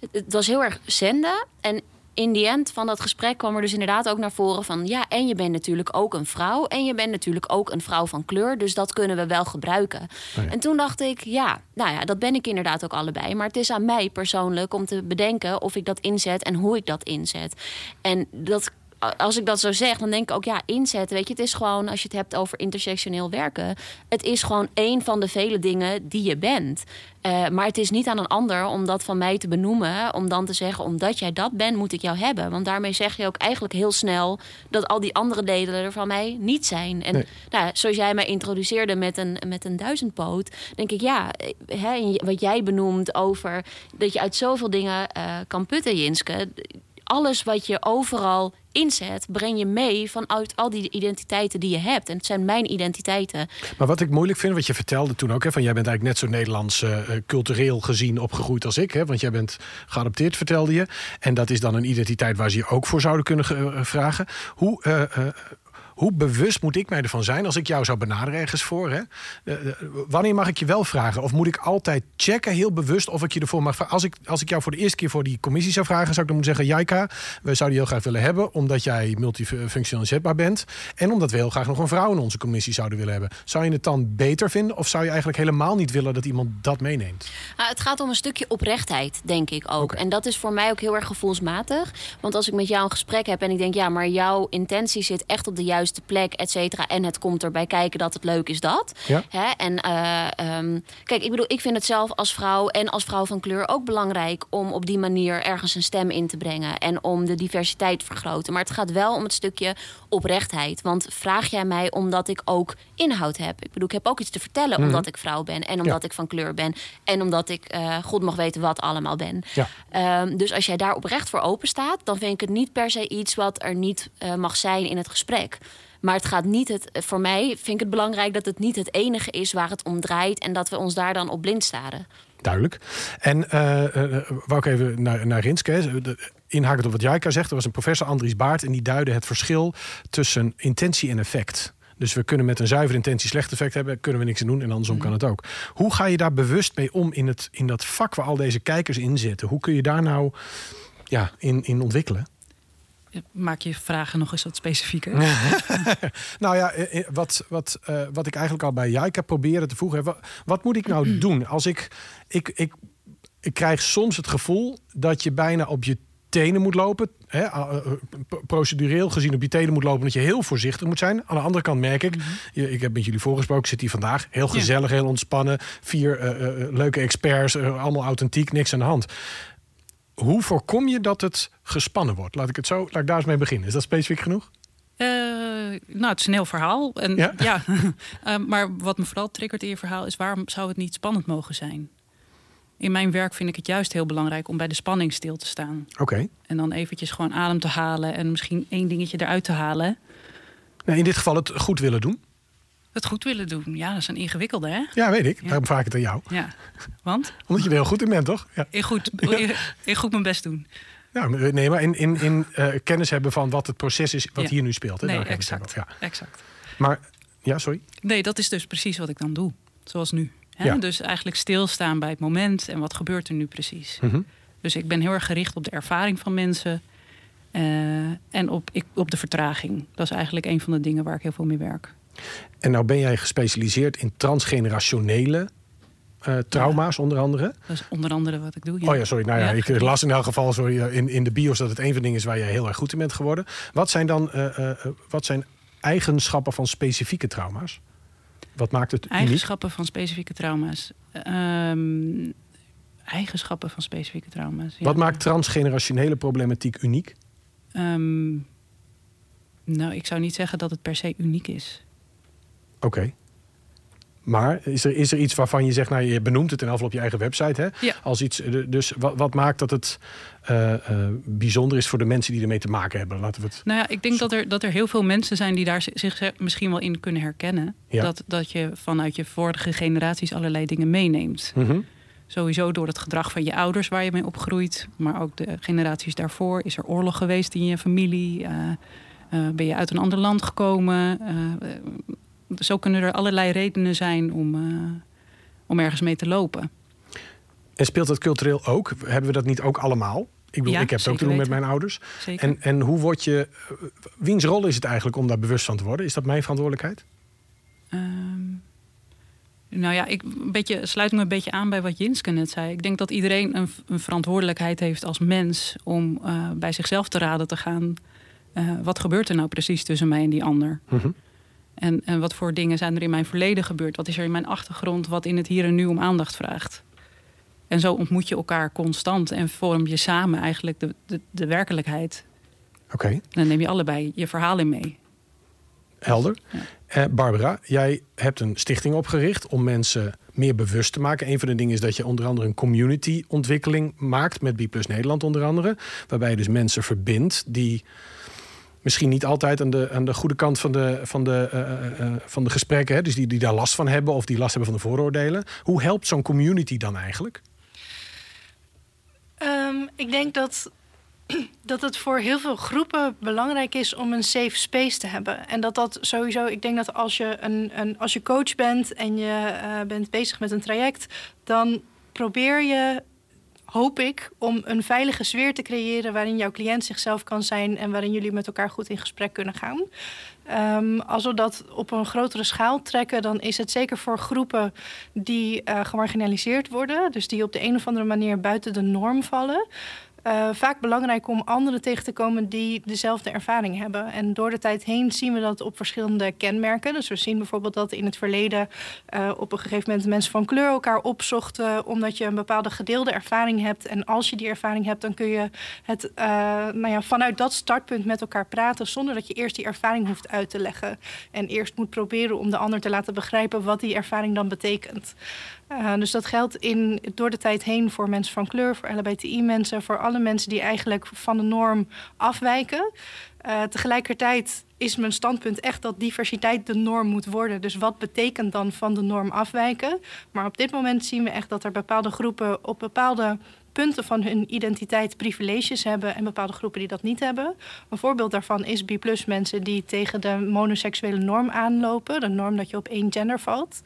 het, het was heel erg zenden. En in die end van dat gesprek kwam er dus inderdaad ook naar voren van... ja, en je bent natuurlijk ook een vrouw. En je bent natuurlijk ook een vrouw van kleur. Dus dat kunnen we wel gebruiken. Oh ja. En toen dacht ik, ja, nou ja, dat ben ik inderdaad ook allebei. Maar het is aan mij persoonlijk om te bedenken of ik dat inzet en hoe ik dat inzet. En dat, als ik dat zo zeg, dan denk ik ook, ja, inzetten. Weet je, het is gewoon, als je het hebt over intersectioneel werken, het is gewoon één van de vele dingen die je bent. Eh, maar het is niet aan een ander om dat van mij te benoemen. Om dan te zeggen, omdat jij dat bent, moet ik jou hebben. Want daarmee zeg je ook eigenlijk heel snel dat al die andere delen er van mij niet zijn. En Nee. nou, zoals jij mij introduceerde met een, met een duizendpoot, denk ik, ja, hè, wat jij benoemt over dat je uit zoveel dingen eh, kan putten, Jinske. Alles wat je overal inzet, breng je mee vanuit al die identiteiten die je hebt. En het zijn mijn identiteiten. Maar wat ik moeilijk vind, wat je vertelde toen ook, hè, van jij bent eigenlijk net zo Nederlands eh, eh, cultureel gezien opgegroeid als ik, hè, want jij bent geadopteerd, vertelde je. En dat is dan een identiteit waar ze je ook voor zouden kunnen eh, vragen. Hoe, hoe bewust moet ik mij ervan zijn als ik jou zou benaderen ergens voor? Hè? Eh, eh, wanneer mag ik je wel vragen? Of moet ik altijd checken, heel bewust, of ik je ervoor mag vragen? Als ik, als ik jou voor de eerste keer voor die commissie zou vragen, zou ik dan moeten zeggen: Jaika, we zouden je heel graag willen hebben, omdat jij multifunctioneel inzetbaar bent. En omdat we heel graag nog een vrouw in onze commissie zouden willen hebben. Zou je het dan beter vinden? Of zou je eigenlijk helemaal niet willen dat iemand dat meeneemt? Nou, het gaat om een stukje oprechtheid, denk ik ook. En dat is voor mij ook heel erg gevoelsmatig. Want als ik met jou een gesprek heb en ik denk, ja, maar jouw intentie zit echt op de juiste plek, et cetera. En het komt erbij kijken dat het leuk is dat. Ja. Hè? En eh, ehm, kijk, ik bedoel, ik vind het zelf als vrouw en als vrouw van kleur ook belangrijk om op die manier ergens een stem in te brengen. En om de diversiteit te vergroten. Maar het gaat wel om het stukje oprechtheid. Want vraag jij mij omdat ik ook inhoud heb? Ik bedoel, ik heb ook iets te vertellen omdat ik vrouw ben. En omdat ik van kleur ben. En omdat ik eh, God mag weten wat allemaal ben. Ja. Ehm, dus als jij daar oprecht voor open staat, dan vind ik het niet per se iets wat er niet eh, mag zijn in het gesprek. Maar het gaat niet het, voor mij vind ik het belangrijk dat het niet het enige is waar het om draait en dat we ons daar dan op blind staren. Duidelijk. En eh eh, wou ik even naar, naar Rinske. Inhakend op wat Jaika zegt. Er was een professor Andries Baart. En die duidde het verschil tussen intentie en effect. Dus we kunnen met een zuivere intentie slecht effect hebben. Kunnen we niks aan doen. En andersom kan het ook. Hoe ga je daar bewust mee om in, het, in dat vak waar al deze kijkers in zitten? Hoe kun je daar nou ja, in, in ontwikkelen? Maak je vragen nog eens wat specifieker. Nou ja, eh, eh, wat, wat, eh, wat ik eigenlijk al bij Jaika probeerde te voegen. Wat, wat moet ik nou doen als ik, ik, ik... Ik krijg soms het gevoel dat je bijna op je tenen moet lopen. Hè, procedureel gezien op je tenen moet lopen. Dat je heel voorzichtig moet zijn. Aan de andere kant merk ik... je- Ik heb met jullie voorgesproken, ik zit hier vandaag. Heel gezellig, heel ontspannen. Vier leuke experts, allemaal authentiek, niks aan de hand. Hoe voorkom je dat het gespannen wordt? Laat ik, het zo, laat ik daar eens mee beginnen. Is dat specifiek genoeg? Eh, nou, het is een heel verhaal. En, Ja? ja. Eh, maar wat me vooral triggert in je verhaal is... waarom zou het niet spannend mogen zijn? in mijn werk vind ik het juist heel belangrijk om bij de spanning stil te staan. Oké. En dan eventjes gewoon adem te halen en misschien één dingetje eruit te halen. Nou, in dit geval het goed willen doen. Het goed willen doen, ja, dat is een ingewikkelde, hè? Ja, weet ik. Daarom vraag ik het aan jou. Ja, want Omdat je er heel goed in bent, toch? Ja. ik goed, ik, ik goed mijn best doen. Nee, maar in, in, in eh, kennis hebben van wat het proces is wat Ja. hier nu speelt. Hè? Nee, Daar exact. Ja. exact. Maar, ja, sorry. Nee, dat is dus precies wat ik dan doe. Zoals nu. Hè? Ja. Dus eigenlijk stilstaan bij het moment en wat gebeurt er nu precies. Mhm. Dus ik ben heel erg gericht op de ervaring van mensen eh, en op, ik, op de vertraging. Dat is eigenlijk een van de dingen waar ik heel veel mee werk. En nou ben jij gespecialiseerd in transgenerationele eh, trauma's, onder andere. Dat is onder andere wat ik doe. Oh ja, sorry. Nou ja, Ja. ik las in elk geval sorry, eh, in, in de bios dat het een van de dingen is waar jij heel erg goed in bent geworden. Wat zijn dan eh, wat zijn eigenschappen van specifieke trauma's? Wat maakt het uniek? Eigenschappen van specifieke trauma's. Ehm, eigenschappen van specifieke trauma's. Wat maakt transgenerationele problematiek uniek? Ehm, nou, ik zou niet zeggen dat het per se uniek is. Oké. Maar is er, is er iets waarvan je zegt, nou je benoemt het in afloop op je eigen website, hè? Ja. Als iets, eh, dus wat, wat maakt dat het eh, eh, bijzonder is voor de mensen die ermee te maken hebben? Laten we het. Nou ja, ik denk dat er, dat er heel veel mensen zijn die daar zi- zich misschien wel in kunnen herkennen. Ja. Dat, dat je vanuit je vorige generaties allerlei dingen meeneemt. Mhm. Sowieso door het gedrag van je ouders waar je mee opgroeit. Maar ook de generaties daarvoor. Is er oorlog geweest in je familie? Ben je uit een ander land gekomen? Eh, zo kunnen er allerlei redenen zijn om, eh, om ergens mee te lopen. En speelt dat cultureel ook? Hebben we dat niet ook allemaal? Ik bedoel, Ja, ik heb het ook te doen met mijn ouders. Zeker. En, en hoe word je. Wiens rol is het eigenlijk om daar bewust van te worden? Is dat mijn verantwoordelijkheid? Ehm, nou ja, ik een beetje, sluit me een beetje aan bij wat Jinske net zei. Ik denk dat iedereen een, een verantwoordelijkheid heeft als mens om eh, bij zichzelf te raden te gaan. eh, wat gebeurt er nou precies tussen mij en die ander? Mhm. En, en wat voor dingen zijn er in mijn verleden gebeurd? Wat is er in mijn achtergrond wat in het hier en nu om aandacht vraagt? En zo ontmoet je elkaar constant en vorm je samen eigenlijk de, de, de werkelijkheid. Oké, Dan neem je allebei je verhaal in mee. helder. Ja. Eh, Barbara, jij hebt een stichting opgericht om mensen meer bewust te maken. Een van de dingen is dat je onder andere een community-ontwikkeling maakt met B Nederland onder andere. Waarbij je dus mensen verbindt die misschien niet altijd aan de, aan de goede kant van de, van de, eh, eh, eh, van de gesprekken, hè, dus die, die daar last van hebben of die last hebben van de vooroordelen. Hoe helpt zo'n community dan eigenlijk? Ehm, ik denk dat, dat het voor heel veel groepen belangrijk is om een safe space te hebben. En dat dat sowieso, ik denk dat als je, een, een, als je coach bent en je bent bezig met een traject, dan probeer je, hoop ik, om een veilige sfeer te creëren waarin jouw cliënt zichzelf kan zijn en waarin jullie met elkaar goed in gesprek kunnen gaan. Ehm, als we dat op een grotere schaal trekken, dan is het zeker voor groepen die eh, gemarginaliseerd worden, dus die op de een of andere manier buiten de norm vallen. Eh, vaak belangrijk om anderen tegen te komen die dezelfde ervaring hebben. En door de tijd heen zien we dat op verschillende kenmerken. Dus we zien bijvoorbeeld dat in het verleden eh, op een gegeven moment mensen van kleur elkaar opzochten, omdat je een bepaalde gedeelde ervaring hebt. En als je die ervaring hebt, dan kun je het eh, nou ja, vanuit dat startpunt met elkaar praten, zonder dat je eerst die ervaring hoeft uit te leggen. En eerst moet proberen om de ander te laten begrijpen wat die ervaring dan betekent. Uh, dus dat geldt in, door de tijd heen voor mensen van kleur, voor LHBTI-mensen, voor alle mensen die eigenlijk van de norm afwijken. Uh, tegelijkertijd is mijn standpunt echt dat diversiteit de norm moet worden. Dus wat betekent dan van de norm afwijken? Maar op dit moment zien we echt dat er bepaalde groepen op bepaalde punten van hun identiteit privileges hebben en bepaalde groepen die dat niet hebben. Een voorbeeld daarvan is B mensen die tegen de monoseksuele norm aanlopen, de norm dat je op één gender valt.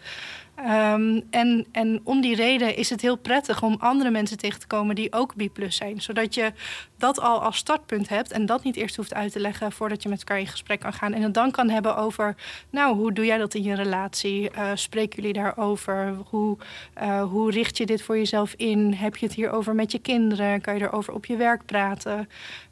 Um, en, en om die reden is het heel prettig om andere mensen tegen te komen die ook B zijn. Zodat je dat al als startpunt hebt en dat niet eerst hoeft uit te leggen voordat je met elkaar in gesprek kan gaan. En het dan kan hebben over, nou, hoe doe jij dat in je relatie? Uh, spreken jullie daarover? Hoe, uh, hoe richt je dit voor jezelf in? Heb je het hierover met je kinderen? Kan je erover op je werk praten?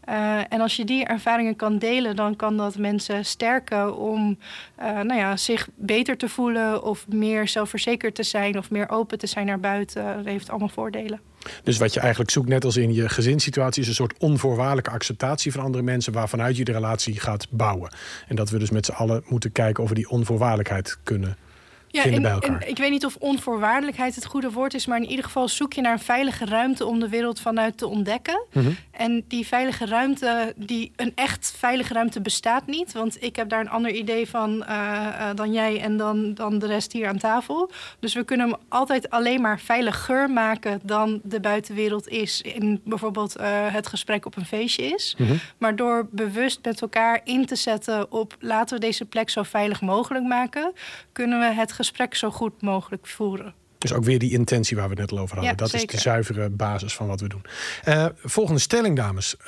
Uh, en als je die ervaringen kan delen, dan kan dat mensen sterken om uh, nou ja, zich beter te voelen of meer zelfverzekerd te zijn of meer open te zijn naar buiten. Dat heeft allemaal voordelen. Dus wat je eigenlijk zoekt, net als in je gezinssituatie, is een soort onvoorwaardelijke acceptatie van andere mensen waarvanuit je de relatie gaat bouwen. En dat we dus met z'n allen moeten kijken of we die onvoorwaardelijkheid kunnen vinden bij elkaar. En ik weet niet of onvoorwaardelijkheid het goede woord is, maar in ieder geval zoek je naar een veilige ruimte om de wereld vanuit te ontdekken. Mhm. En die veilige ruimte, die, een echt veilige ruimte bestaat niet. Want ik heb daar een ander idee van eh, eh, dan jij en dan, dan de rest hier aan tafel. Dus we kunnen hem altijd alleen maar veiliger maken dan de buitenwereld is. In bijvoorbeeld eh, het gesprek op een feestje is. Mhm. Maar door bewust met elkaar in te zetten op laten we deze plek zo veilig mogelijk maken, kunnen we het gesprek zo goed mogelijk voeren. Dus ook weer die intentie waar we het net al over hadden. Ja, dat is de zuivere basis van wat we doen. Eh, volgende stelling, dames. Eh,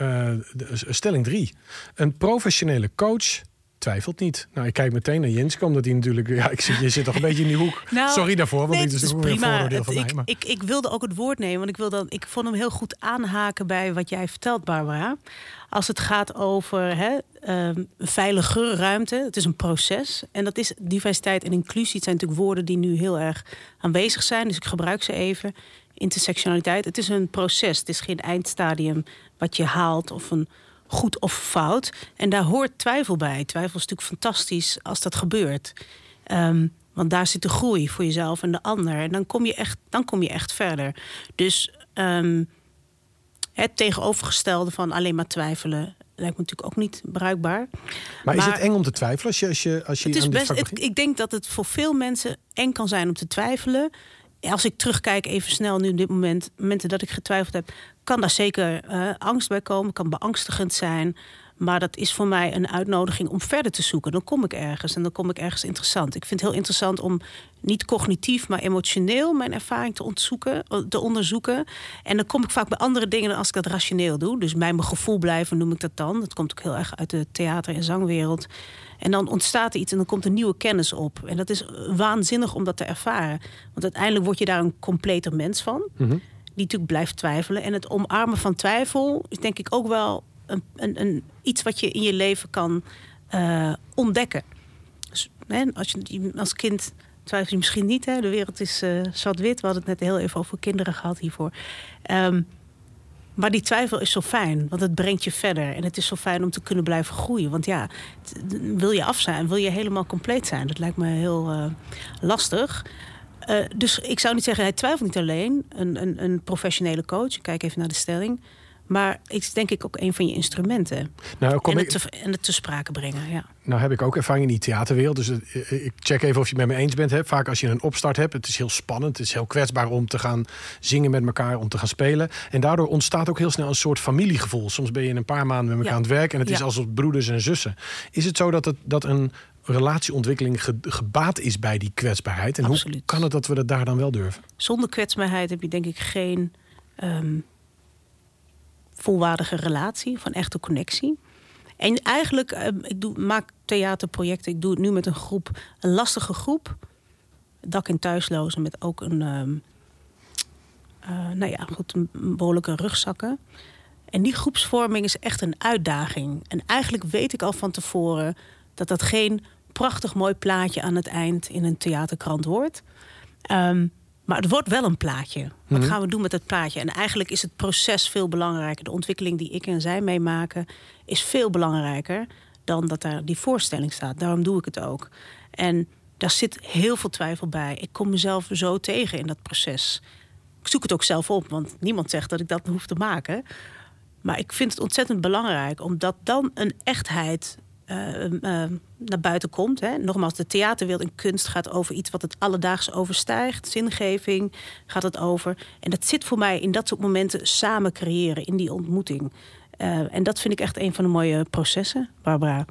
de- stelling drie. Een professionele coach twijfelt niet. Nou, ik kijk meteen naar Jenske, omdat hij natuurlijk... Ja, ik zit, je zit toch een beetje in die hoek. Nou, Sorry daarvoor, want Nee, dit is het ook weer een vooroordeel van ik, mij. Maar... ik, ik wilde ook het woord nemen, want ik, wil dan, ik vond hem heel goed aanhaken bij wat jij vertelt, Barbara. Als het gaat over hè, een veilige ruimte, het is een proces. En dat is diversiteit en inclusie. Het zijn natuurlijk woorden die nu heel erg aanwezig zijn, dus ik gebruik ze even. Intersectionaliteit, het is een proces. Het is geen eindstadium wat je haalt of een goed of fout. En daar hoort twijfel bij. Twijfel is natuurlijk fantastisch als dat gebeurt. Ehm, want daar zit de groei voor jezelf en de ander. En dan kom je echt, dan kom je echt verder. Dus ehm, het tegenovergestelde van alleen maar twijfelen lijkt me natuurlijk ook niet bruikbaar. Maar is het eng om te twijfelen als je, als je, als je Het is best, het- ik denk dat het voor veel mensen eng kan zijn om te twijfelen. Als ik terugkijk even snel nu op dit moment, momenten dat ik getwijfeld heb, kan daar zeker eh, angst bij komen, kan beangstigend zijn. Maar dat is voor mij een uitnodiging om verder te zoeken. Dan kom ik ergens en dan kom ik ergens interessant. Ik vind het heel interessant om niet cognitief, maar emotioneel mijn ervaring te, ontzoeken, te onderzoeken. En dan kom ik vaak bij andere dingen dan als ik dat rationeel doe. Dus mijn gevoel blijven noem ik dat dan. Dat komt ook heel erg uit de theater- en zangwereld. En dan ontstaat er iets en dan komt er nieuwe kennis op. En dat is waanzinnig om dat te ervaren. Want uiteindelijk word je daar een completer mens van. Mhm. Natuurlijk blijft twijfelen. En het omarmen van twijfel is denk ik ook wel een, een, een, iets wat je in je leven kan eh, ontdekken. Dus, hè, als, je, als kind twijfel je misschien niet. Hè? De wereld is eh, zwart-wit. We hadden het net heel even over kinderen gehad hiervoor. Ehm, maar die twijfel is zo fijn, want het brengt je verder. En het is zo fijn om te kunnen blijven groeien. Want ja, wil je af zijn, wil je helemaal compleet zijn? Dat lijkt me heel eh, lastig. Eh, dus ik zou niet zeggen, hij twijfelt niet alleen. Een, een, een professionele coach, ik kijk even naar de stelling. Maar het is denk ik ook een van je instrumenten. Nou, kom En ik, het, te, en het te sprake brengen, ja. nou heb ik ook ervaring in die theaterwereld. Dus het- ik check even of je het met me eens bent. Hè. Vaak als je een opstart hebt, het is heel spannend. Het is heel kwetsbaar om te gaan zingen met elkaar, om te gaan spelen. En daardoor ontstaat ook heel snel een soort familiegevoel. Soms ben je in een paar maanden met elkaar Ja. aan het werk. En het is alsof broeders en zussen. Is het zo dat, het, dat een relatieontwikkeling ge- gebaat is bij die kwetsbaarheid? En hoe kan het dat we dat daar dan wel durven? Zonder kwetsbaarheid heb je denk ik geen ehm, volwaardige relatie, van echte connectie. En eigenlijk, ehm, ik doe, maak theaterprojecten. Ik doe het nu met een groep, een lastige groep. Dak- en thuislozen met ook een, ehm, eh, nou ja, goed, een behoorlijke rugzakken. En die groepsvorming is echt een uitdaging. En eigenlijk weet ik al van tevoren dat dat geen prachtig mooi plaatje aan het eind in een theaterkrant wordt. Ehm, maar het wordt wel een plaatje. Wat Mhm. gaan we doen met het plaatje? En eigenlijk is het proces veel belangrijker. De ontwikkeling die ik en zij meemaken is veel belangrijker dan dat daar die voorstelling staat. Daarom doe ik het ook. En daar zit heel veel twijfel bij. Ik kom mezelf zo tegen in dat proces. Ik zoek het ook zelf op, want niemand zegt dat ik dat hoef te maken. Maar ik vind het ontzettend belangrijk, omdat dan een echtheid eh, naar buiten komt. Hè. Nogmaals, de theaterwereld en kunst gaat over iets wat het alledaagse overstijgt. Zingeving gaat het over. En dat zit voor mij in dat soort momenten samen creëren, in die ontmoeting. Eh, en dat vind ik echt een van de mooie processen, Barbara.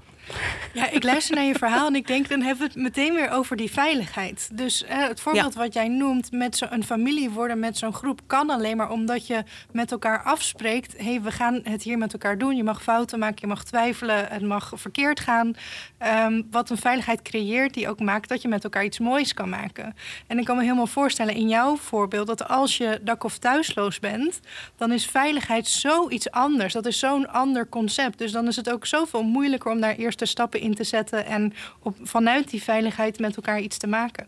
Ja, ik luister naar je verhaal en ik denk, dan hebben we het meteen weer over die veiligheid. Dus eh, het voorbeeld wat jij noemt, met zo'n familie worden met zo'n groep, kan alleen maar omdat je met elkaar afspreekt. Hé, hey, we gaan het hier met elkaar doen. Je mag fouten maken, je mag twijfelen, het mag verkeerd gaan. Ehm, wat een veiligheid creëert, die ook maakt dat je met elkaar iets moois kan maken. En ik kan me helemaal voorstellen in jouw voorbeeld dat als je dak- of thuisloos bent, dan is veiligheid zoiets anders. Dat is zo'n ander concept. Dus dan is het ook zoveel moeilijker om daar eerste stappen in te zetten en op, vanuit die veiligheid met elkaar iets te maken.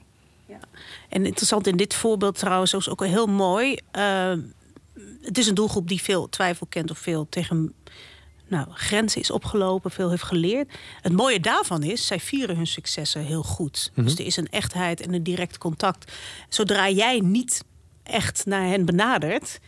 En interessant in dit voorbeeld trouwens is ook heel mooi. Uh, het is een doelgroep die veel twijfel kent of veel tegen nou, grenzen is opgelopen, veel heeft geleerd. Het mooie daarvan is, zij vieren hun successen heel goed. Mhm. Dus er is een echtheid en een direct contact. Zodra jij niet echt naar hen benadert,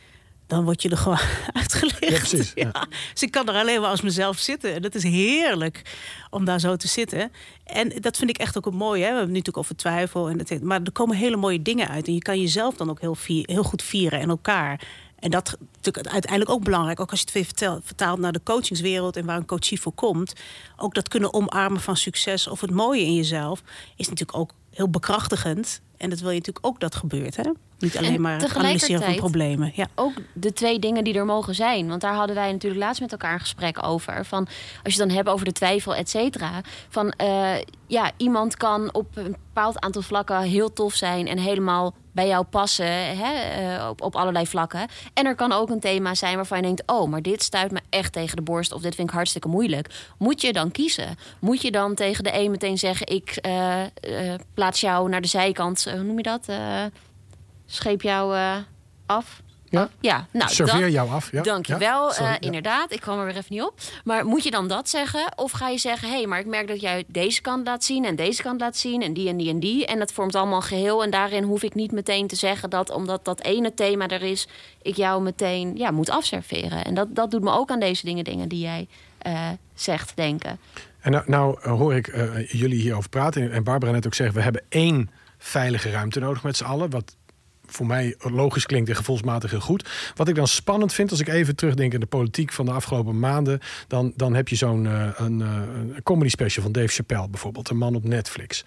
dan word je er gewoon uitgelegd. Ja, precies, ja. Ja. Dus ik kan er alleen maar als mezelf zitten. En dat is heerlijk om daar zo te zitten. En dat vind ik echt ook het mooie. Hè? We hebben nu natuurlijk over twijfel. En het, maar er komen hele mooie dingen uit. En je kan jezelf dan ook heel, vier- heel goed vieren en elkaar. En dat is natuurlijk uiteindelijk ook belangrijk. Ook als je het weer vertelt- vertaalt naar de coachingswereld en waar een coachie voor komt. Ook dat kunnen omarmen van succes of het mooie in jezelf is natuurlijk ook heel bekrachtigend. En dat wil je natuurlijk ook dat gebeurt. Hè? Niet alleen maar het analyseren van problemen. Ja. ook de twee dingen die er mogen zijn. Want daar hadden wij natuurlijk laatst met elkaar een gesprek over. Van, als je het dan hebt over de twijfel, et cetera. Van eh, ja, iemand kan op een bepaald aantal vlakken heel tof zijn en helemaal bij jou passen hè, eh, op, op allerlei vlakken. En er kan ook een thema zijn waarvan je denkt: oh, maar dit stuit me echt tegen de borst of dit vind ik hartstikke moeilijk. Moet je dan kiezen? Moet je dan tegen de een meteen zeggen: ik eh, plaats jou naar de zijkant, hoe noem je dat? Eh, scheep jou eh, af. Ja. Af? ja nou, Serveer jou af. Ja? Dankjewel, Ja, eh, inderdaad. Ik kwam er weer even niet op. Maar moet je dan dat zeggen? Of ga je zeggen, hé, hey, maar ik merk dat jij deze kant laat zien... en deze kant laat zien en die en die en die. En dat vormt allemaal een geheel. En daarin hoef ik niet meteen te zeggen dat... omdat dat ene thema er is, ik jou meteen ja, moet afserveren. En dat, dat doet me ook aan deze dingen, dingen die jij eh, zegt, denken. En nou, nou eh, hoor ik eh, jullie hierover praten. En Barbara net ook zeggen, we hebben één veilige ruimte nodig met z'n allen. Wat voor mij logisch klinkt en gevoelsmatig heel goed. Wat ik dan spannend vind, als ik even terugdenk in de politiek van de afgelopen maanden, dan, dan heb je zo'n eh, een, eh, een comedy special van Dave Chappelle bijvoorbeeld, een man op Netflix.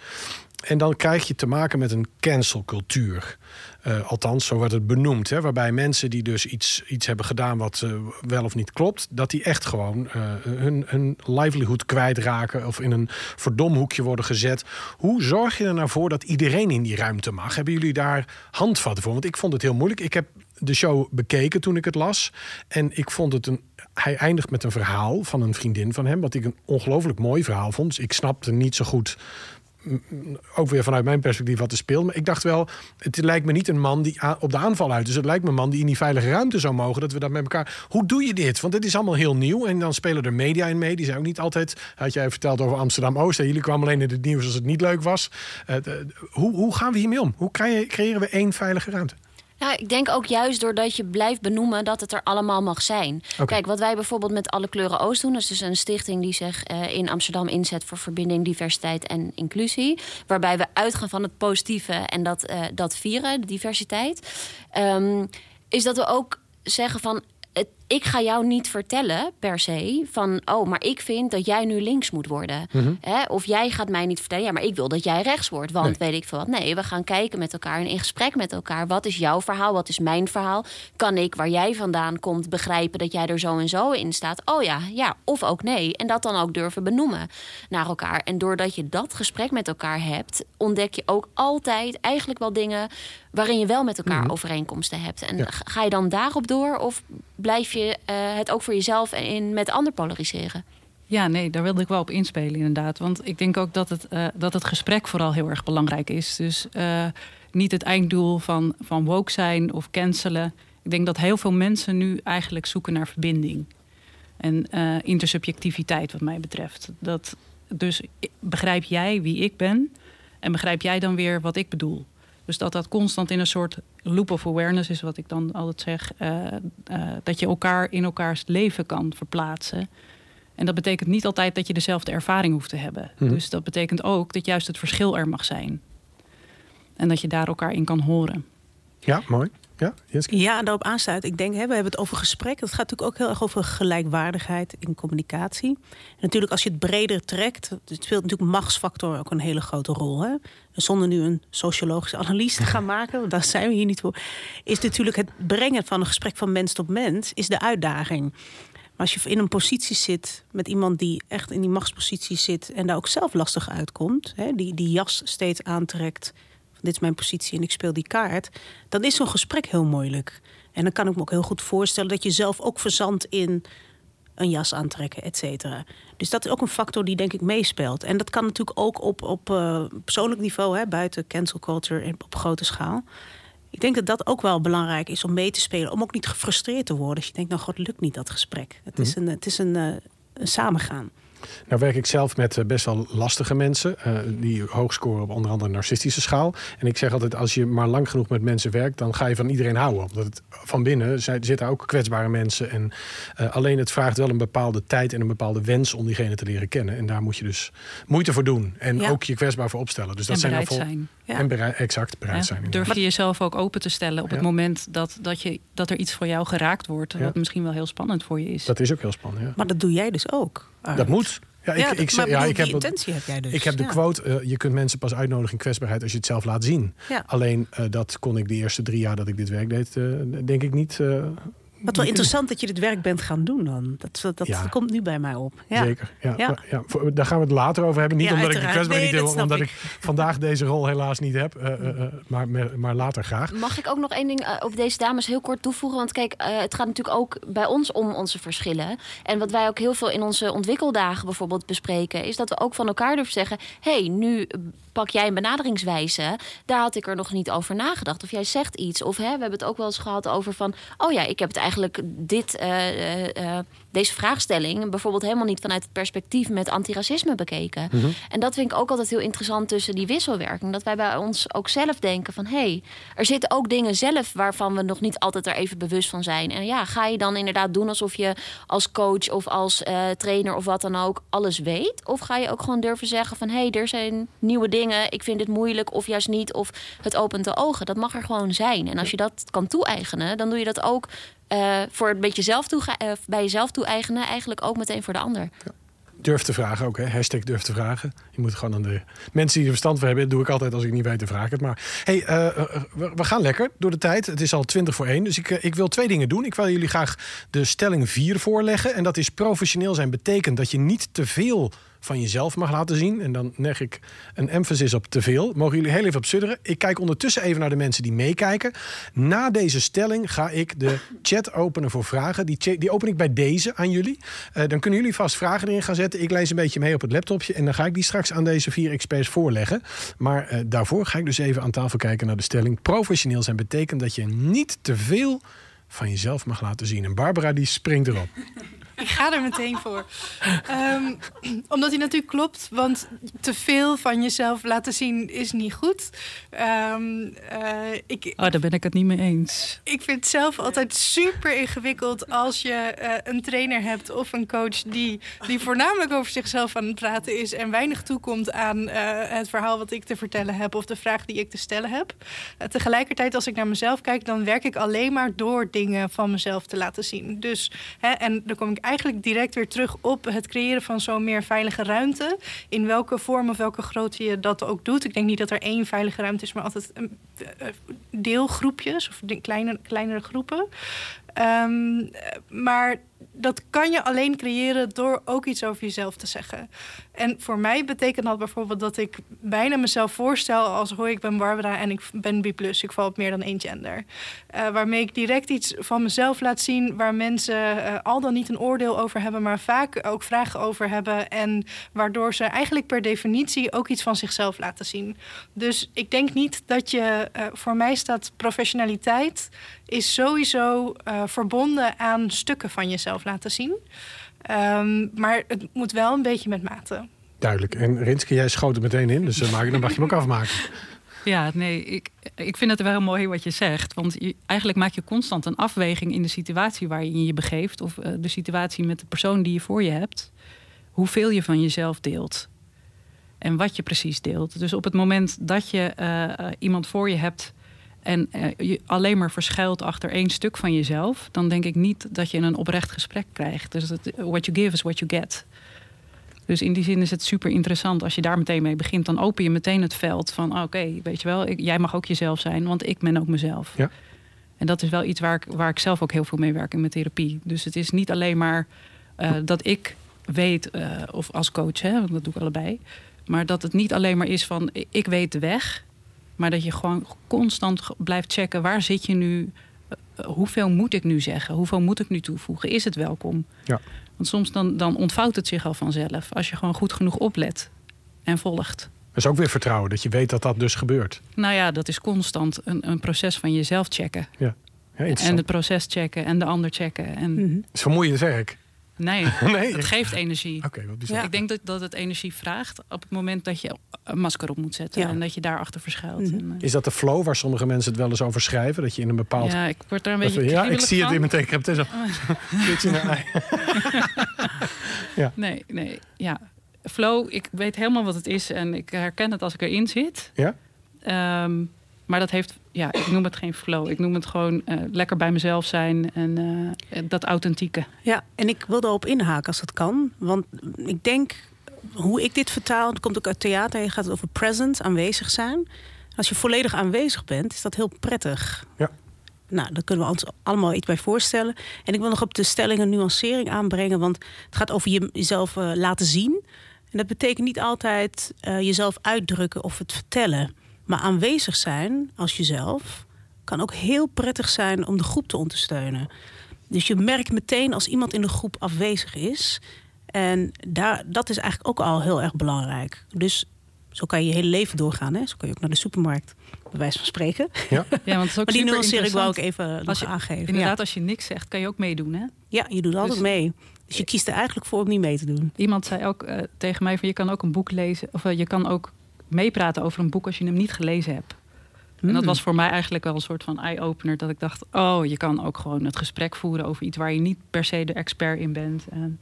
En dan krijg je te maken met een cancelcultuur. Eh, althans, zo wordt het benoemd. Hè, waarbij mensen die dus iets, iets hebben gedaan wat eh, wel of niet klopt, dat die echt gewoon eh, hun, hun livelihood kwijtraken of in een verdomhoekje worden gezet. Hoe zorg je er nou voor dat iedereen in die ruimte mag? Hebben jullie daar handvatten voor? Want ik vond het heel moeilijk. Ik heb de show bekeken toen ik het las. En ik vond het een. Hij eindigt met een verhaal van een vriendin van hem. Wat ik een ongelooflijk mooi verhaal vond. Dus ik snapte niet zo goed ook weer vanuit mijn perspectief wat er speelt. Maar ik dacht wel, het lijkt me niet een man die op de aanval uit is. Het lijkt me een man die in die veilige ruimte zou mogen. Dat we dat met elkaar. Hoe doe je dit? Want dit is allemaal heel nieuw. En dan spelen er media in mee. Die zijn ook niet altijd. Had jij verteld over Amsterdam Oost. en Jullie kwamen alleen in het nieuws als het niet leuk was. Eh, hoe, hoe gaan we hiermee om? Hoe creë- creëren we één veilige ruimte? Ja, ik denk ook juist doordat je blijft benoemen dat het er allemaal mag zijn. Kijk, wat wij bijvoorbeeld met Alle Kleuren Oost doen... dat is dus een stichting die zich eh, in Amsterdam inzet... voor verbinding, diversiteit en inclusie. Waarbij we uitgaan van het positieve en dat, eh, dat vieren, de diversiteit. Ehm, is dat we ook zeggen van... Het, ik ga jou niet vertellen per se van... oh, maar ik vind dat jij nu links moet worden. Hè? Of jij gaat mij niet vertellen... ja, maar ik wil dat jij rechts wordt, want weet ik veel wat. Nee, we gaan kijken met elkaar en in gesprek met elkaar. Wat is jouw verhaal? Wat is mijn verhaal? Kan ik, waar jij vandaan komt, begrijpen... dat jij er zo en zo in staat? Oh ja, ja, of ook nee. En dat dan ook durven benoemen naar elkaar. En doordat je dat gesprek met elkaar hebt... ontdek je ook altijd eigenlijk wel dingen... waarin je wel met elkaar overeenkomsten hebt. En Ja. ga je dan daarop door... of blijf je eh, het ook voor jezelf en in, met ander polariseren? Ja, nee, daar wilde ik wel op inspelen inderdaad. Want ik denk ook dat het, eh, dat het gesprek vooral heel erg belangrijk is. Dus eh, niet het einddoel van, van woke zijn of cancelen. Ik denk dat heel veel mensen nu eigenlijk zoeken naar verbinding. En intersubjectiviteit wat mij betreft. Dat, dus begrijp jij wie ik ben en begrijp jij dan weer wat ik bedoel. Dus dat dat constant in een soort loop of awareness is, wat ik dan altijd zeg. eh, eh, dat je elkaar in elkaars leven kan verplaatsen. En dat betekent niet altijd dat je dezelfde ervaring hoeft te hebben. Mhm. Dus dat betekent ook dat juist het verschil er mag zijn. En dat je daar elkaar in kan horen. Ja, mooi. Ja, Jenske? Ja, en daarop aansluit. Ik denk, hè, we hebben het over gesprek. Dat gaat natuurlijk ook heel erg over gelijkwaardigheid in communicatie. En natuurlijk, als je het breder trekt, het speelt natuurlijk machtsfactor ook een hele grote rol. Hè? Zonder nu een sociologische analyse te gaan maken, want daar zijn we hier niet voor. Is natuurlijk het brengen van een gesprek van mens tot mens, is de uitdaging. Maar als je in een positie zit met iemand die echt in die machtspositie zit en daar ook zelf lastig uitkomt, hè, die die jas steeds aantrekt, dit is mijn positie en ik speel die kaart, dan is zo'n gesprek heel moeilijk. En dan kan ik me ook heel goed voorstellen dat je zelf ook verzandt in een jas aantrekken, et cetera. Dus dat is ook een factor die denk ik meespeelt. En dat kan natuurlijk ook op, op eh, persoonlijk niveau, hè, buiten cancel culture en op grote schaal. Ik denk dat dat ook wel belangrijk is om mee te spelen. Om ook niet gefrustreerd te worden. Als je denkt, nou god, lukt niet dat gesprek. Het is een, het is een, eh, een samengaan. Nou werk ik zelf met eh, best wel lastige mensen. eh, die hoog scoren op onder andere een narcistische schaal. En ik zeg altijd, als je maar lang genoeg met mensen werkt... dan ga je van iedereen houden. Omdat het, van binnen zitten ook kwetsbare mensen. En eh, alleen het vraagt wel een bepaalde tijd en een bepaalde wens... om diegene te leren kennen. En daar moet je dus moeite voor doen. En Ja. ook je kwetsbaar voor opstellen. Dus dat en zijn bereid vol- zijn. Ja. En bereid, exact, bereid Ja, zijn. inderdaad. Durf je jezelf ook open te stellen op het moment dat, dat, je, dat er iets voor jou geraakt wordt. Ja. Wat misschien wel heel spannend voor je is. Dat is ook heel spannend, ja. Maar dat doe jij dus ook. Dat moet. Ja, ik, Ja, ik, dat- zeg- maar ja, bedoel, ik heb intentie heb jij dus. Ik heb de Ja. quote, eh, je kunt mensen pas uitnodigen in kwetsbaarheid als je het zelf laat zien. Alleen eh, dat kon ik de eerste drie jaar dat ik dit werk deed, eh, denk ik niet. Wat wel interessant dat je dit werk bent gaan doen dan. Dat, dat, dat Ja. komt nu bij mij op. Ja. Zeker. Ja, Ja. Daar gaan we het later over hebben. Niet Ja, omdat ik de kwetsbaarheid Nee, niet wil, omdat ik. vandaag deze rol helaas niet heb. eh, eh, eh, maar, maar, later graag. Mag ik ook nog één ding over deze dames heel kort toevoegen? Want kijk, het gaat natuurlijk ook bij ons om onze verschillen. En wat wij ook heel veel in onze ontwikkeldagen bijvoorbeeld bespreken... is dat we ook van elkaar durven zeggen... hey, nu pak jij een benaderingswijze. Daar had ik er nog niet over nagedacht. Of jij zegt iets. Of hè, we hebben het ook wel eens gehad over van... oh ja, ik heb het eigenlijk dit, eh, eh, eh, deze vraagstelling... bijvoorbeeld helemaal niet vanuit het perspectief met antiracisme bekeken. En dat vind ik ook altijd heel interessant tussen die wisselwerking. Dat wij bij ons ook zelf denken van... hé, hey, er zitten ook dingen zelf waarvan we nog niet altijd er even bewust van zijn. En ja, ga je dan inderdaad doen alsof je als coach of als trainer of wat dan ook alles weet? Of ga je ook gewoon durven zeggen van... hé, hey, er zijn nieuwe dingen, ik vind dit moeilijk of juist niet... of het opent de ogen. Dat mag er gewoon zijn. En als je dat kan toe-eigenen, dan doe je dat ook... eh, voor het beetje zelf toe, eh, bij jezelf toe-eigenen, eigenlijk ook meteen voor de ander. Durf te vragen ook, hè? Hashtag durf te vragen. Je moet gewoon aan de mensen die er verstand van hebben, dat doe ik altijd als ik niet weet te vragen. het. Maar hey, eh, we, we gaan lekker door de tijd. Het is al 20 voor 1. Dus ik, ik wil twee dingen doen. Ik wil jullie graag de stelling 4 voorleggen. En dat is professioneel zijn betekent dat je niet te veel van jezelf mag laten zien. En dan leg ik een emphasis op te veel. Mogen jullie heel even op sudderen. Ik kijk ondertussen even naar de mensen die meekijken. Na deze stelling ga ik de chat openen voor vragen. Die, die open ik bij deze aan jullie. Eh, dan kunnen jullie vast vragen erin gaan zetten. Ik lees een beetje mee op het laptopje. En dan ga ik die straks aan deze vier experts voorleggen. Maar eh, daarvoor ga ik dus even aan tafel kijken naar de stelling. Professioneel zijn betekent dat je niet te veel van jezelf mag laten zien. En Barbara die springt erop. Ik ga er meteen voor. Ehm, omdat hij natuurlijk klopt, want te veel van jezelf laten zien is niet goed. Ehm, eh, ik, Oh, daar ben ik het niet mee eens. ik vind het zelf altijd super ingewikkeld als je eh, een trainer hebt of een coach die, die voornamelijk over zichzelf aan het praten is en weinig toekomt aan eh, het verhaal wat ik te vertellen heb of de vraag die ik te stellen heb. Tegelijkertijd, als ik naar mezelf kijk, dan werk ik alleen maar door dingen van mezelf te laten zien. Dus, hè, en dan kom ik eigenlijk direct weer terug op het creëren van zo'n meer veilige ruimte. In welke vorm of welke grootte je dat ook doet. Ik denk niet dat er één veilige ruimte is, maar altijd een, deelgroepjes of kleine, kleinere groepen. Ehm, eh, maar dat kan je alleen creëren door ook iets over jezelf te zeggen. En voor mij betekent dat bijvoorbeeld dat ik bijna mezelf voorstel als hoi, ik ben Barbara en ik ben B+, ik val op meer dan één gender. Eh, waarmee ik direct iets van mezelf laat zien waar mensen eh, al dan niet een oordeel over hebben, maar vaak ook vragen over hebben en waardoor ze eigenlijk per definitie ook iets van zichzelf laten zien. Dus ik denk niet dat je, eh, voor mij staat professionaliteit is sowieso eh, verbonden aan stukken van jezelf laten zien. Ehm, maar het moet wel een beetje met mate. Duidelijk. En Rinske, jij schoot er meteen in. Dus eh, maak- dan mag je hem ook afmaken. Ja, nee, ik, ik vind het wel mooi wat je zegt. Want je, eigenlijk maak je constant een afweging in de situatie waar je je begeeft. Of de situatie met de persoon die je voor je hebt. Hoeveel je van jezelf deelt. En wat je precies deelt. Dus op het moment dat je eh, eh, iemand voor je hebt. en eh, je alleen maar verschuilt achter één stuk van jezelf. dan denk ik niet dat je een oprecht gesprek krijgt. Dus het, what you give is what you get. Dus in die zin is het super interessant. Als je daar meteen mee begint, dan open je meteen het veld van: oh, oké, weet je wel, ik, jij mag ook jezelf zijn, want ik ben ook mezelf. Ja. En dat is wel iets waar ik, waar ik zelf ook heel veel mee werk in mijn therapie. Dus het is niet alleen maar dat ik weet, of als coach, hè, want dat doe ik allebei. Maar dat het niet alleen maar is van ik weet de weg. Maar dat je gewoon constant blijft checken waar zit je nu. eh, hoeveel moet ik nu zeggen? Hoeveel moet ik nu toevoegen? Is het welkom? Ja. Want soms dan, dan ontvouwt het zich al vanzelf. Als je gewoon goed genoeg oplet en volgt. Dat is ook weer vertrouwen, dat je weet dat dat dus gebeurt. Nou ja, dat is constant een, een proces van jezelf checken. Ja, ja En het proces checken en de ander checken. En Mhm. Het is vermoeiend werk. Nee, Nee. het geeft energie. Oké, wat. Ja. Ik denk dat, dat het energie vraagt op het moment dat je een masker op moet zetten. Ja. En dat je daarachter verschuilt. Mhm. En, eh, Is dat de flow waar sommige mensen het wel eens over schrijven? Dat je in een bepaald... ja, ik word daar een beetje we- ja, ik zie het in mijn teken. Ik heb het zo... Ei. Nee, nee, ja. Flow, ik weet helemaal wat het is en ik herken het als ik erin zit. Ja? Ehm, maar dat heeft, ja, ik noem het geen flow. Ik noem het gewoon eh, lekker bij mezelf zijn en eh, dat authentieke. Ja, en ik wil daarop inhaken als het kan. Want ik denk, hoe ik dit vertaal, het komt ook uit theater, je gaat het over present, aanwezig zijn. Als je volledig aanwezig bent, is dat heel prettig. Ja. Nou, daar kunnen we ons allemaal iets bij voorstellen. En ik wil nog op de stelling een nuancering aanbrengen, want het gaat over je- jezelf eh, laten zien. En dat betekent niet altijd eh, jezelf uitdrukken of het vertellen. Maar aanwezig zijn als jezelf kan ook heel prettig zijn om de groep te ondersteunen. Dus je merkt meteen als iemand in de groep afwezig is. En daar, dat is eigenlijk ook al heel erg belangrijk. Dus zo kan je je hele leven doorgaan. Hè? Zo kun je ook naar de supermarkt, bij wijze van spreken. Ja. Ja, want het is ook Maar die nuancering wou ik interessant. even nog Als je- aangeven. Inderdaad, Ja. als je niks zegt, kan je ook meedoen. Hè? ja, je doet altijd Dus- mee. Dus je kiest er eigenlijk voor om niet mee te doen. Iemand zei ook eh, tegen mij van je kan ook een boek lezen. Of eh, je kan ook meepraten over een boek als je hem niet gelezen hebt. En dat Hmm. was voor mij eigenlijk wel een soort van eye-opener. Dat ik dacht, oh, je kan ook gewoon het gesprek voeren over iets waar je niet per se de expert in bent. En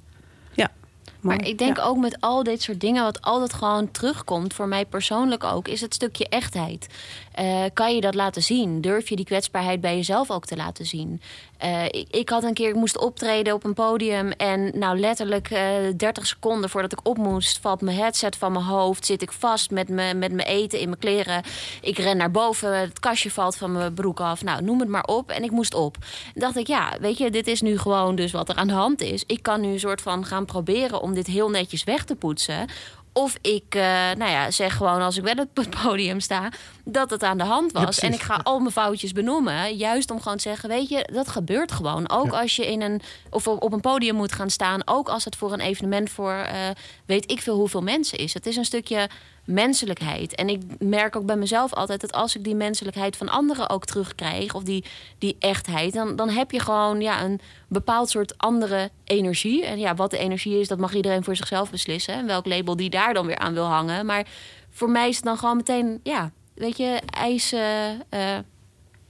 Maar ik denk ja. ook met al dit soort dingen, wat altijd gewoon terugkomt, voor mij persoonlijk ook, is het stukje echtheid. Eh, kan je dat laten zien? Durf je die kwetsbaarheid bij jezelf ook te laten zien? Eh, ik, ik had een keer, ik moest optreden op een podium en nou letterlijk eh 30 seconden voordat ik op moest, valt mijn headset van mijn hoofd, zit ik vast met, me, met mijn eten in mijn kleren. Ik ren naar boven, het kastje valt van mijn broek af. Nou, noem het maar op. En ik moest op. En dacht ik, ja, weet je, dit is nu gewoon dus wat er aan de hand is. Ik kan nu een soort van gaan proberen om dit heel netjes weg te poetsen. Of ik, eh, nou ja, zeg gewoon als ik wel op het podium sta, dat het aan de hand was. en ik ga al mijn foutjes benoemen. Juist om gewoon te zeggen, weet je, dat gebeurt gewoon. Ook als je in een, of op op een podium moet gaan staan. Ook als het voor een evenement voor eh, weet ik veel hoeveel mensen is. Het is een stukje menselijkheid. En ik merk ook bij mezelf altijd dat als ik die menselijkheid van anderen ook terugkrijg, of die, die echtheid, dan, dan heb je gewoon ja, een bepaald soort andere energie. En ja, wat de energie is, dat mag iedereen voor zichzelf beslissen. En welk label die daar dan weer aan wil hangen. Maar voor mij is het dan gewoon meteen, ja, weet je, ijs. eh,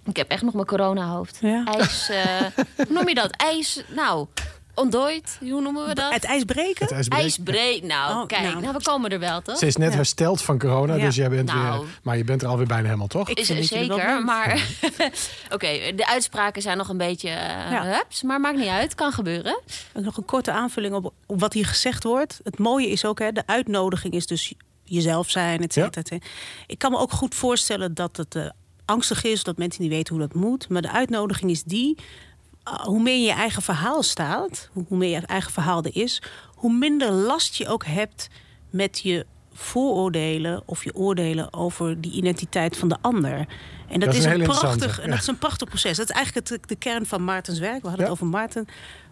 ik heb echt nog mijn corona-hoofd. Ja. IJs, eh, hoe noem je dat? IJs, nou, ontdooid, hoe noemen we dat? Het ijs breken? Het ijsbreek. IJsbreek. Nou, Oh, kijk, nou. nou. we komen er wel, toch? Ze is net Ja. hersteld van corona, Ja. dus jij bent Nou. weer... Maar je bent er alweer bijna helemaal, toch? Ik Is er er zeker, maar oké, de uitspraken zijn nog een beetje eh, Ja. hups, maar maakt niet uit, kan gebeuren. Nog een korte aanvulling op, op wat hier gezegd wordt. Het mooie is ook, hè, de uitnodiging is dus jezelf zijn, et cetera. et cetera. Ik kan me ook goed voorstellen dat het eh, angstig is, dat mensen niet weten hoe dat moet. Maar de uitnodiging is die, hoe meer in je eigen verhaal staat, hoe meer je eigen verhaal er is, hoe minder last je ook hebt met je vooroordelen of je oordelen over die identiteit van de ander. En dat, is is, een prachtig, en ja. dat is een prachtig proces. Dat is eigenlijk het, de kern van Maartens werk. We hadden Ja. het over Maarten,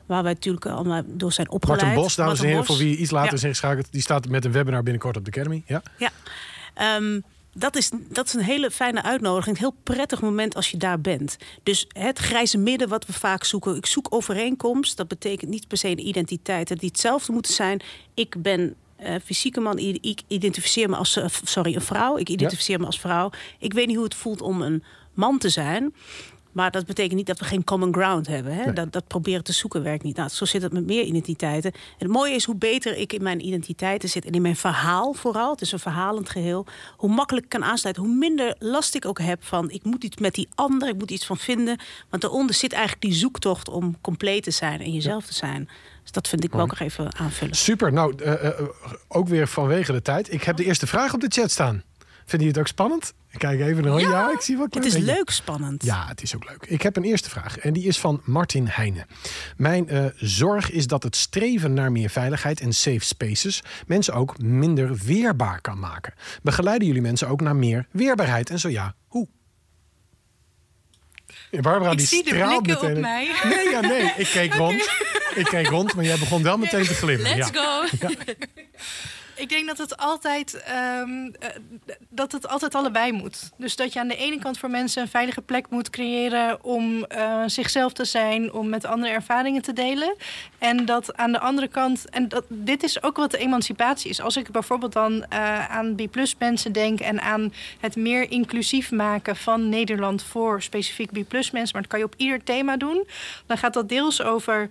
waar wij natuurlijk allemaal door zijn opgeleid. Martin Bos, dames en heren, voor wie iets later Ja. is ingeschakeld... die staat met een webinar binnenkort op de Academy. Ja? Ja. Ehm, dat, is, dat is een hele fijne uitnodiging. Een heel prettig moment als je daar bent. Dus het grijze midden wat we vaak zoeken. Ik zoek overeenkomst. Dat betekent niet per se een identiteit. Dat die hetzelfde moeten zijn. Ik ben eh, fysieke man. Ik identificeer me als eh, sorry, een vrouw. Ik identificeer me als vrouw. Ik weet niet hoe het voelt om een man te zijn. Maar dat betekent niet dat we geen common ground hebben. Hè? Nee. Dat, dat proberen te zoeken werkt niet. Nou, zo zit het met meer identiteiten. En het mooie is hoe beter ik in mijn identiteiten zit en in mijn verhaal vooral. Het is een verhalend geheel. Hoe makkelijk ik kan aansluiten. Hoe minder last ik ook heb van ik moet iets met die ander. Ik moet iets van vinden. Want daaronder zit eigenlijk die zoektocht om compleet te zijn en jezelf te zijn. Dus dat vind ik wel nog even aanvullen. Super. Nou, eh, eh, ook weer vanwege de tijd. Ik heb de eerste vraag op de chat staan. Vinden jullie het ook spannend? Ik kijk even naar. Ja, ik zie een Het is beetje. leuk spannend. Ja, het is ook leuk. Ik heb een eerste vraag en die is van Martin Heijnen. Mijn eh, zorg is dat het streven naar meer veiligheid en safe spaces mensen ook minder weerbaar kan maken. Begeleiden jullie mensen ook naar meer weerbaarheid? En zo ja, hoe? Ja, Barbara, Ik die zie de straalt op meteen. mij. Nee, ja, nee. Ik keek rond. Ik keek rond, maar jij begon wel meteen te glimmen. Let's ja. go! Ik denk dat het altijd, ehm, eh, dat het altijd allebei moet. Dus dat je aan de ene kant voor mensen een veilige plek moet creëren om eh, zichzelf te zijn, om met andere ervaringen te delen. En dat aan de andere kant, en dat, dit is ook wat de emancipatie is. Als ik bijvoorbeeld dan uh, aan B-plus mensen denk en aan het meer inclusief maken van Nederland voor specifiek B-plus mensen, maar dat kan je op ieder thema doen, dan gaat dat deels over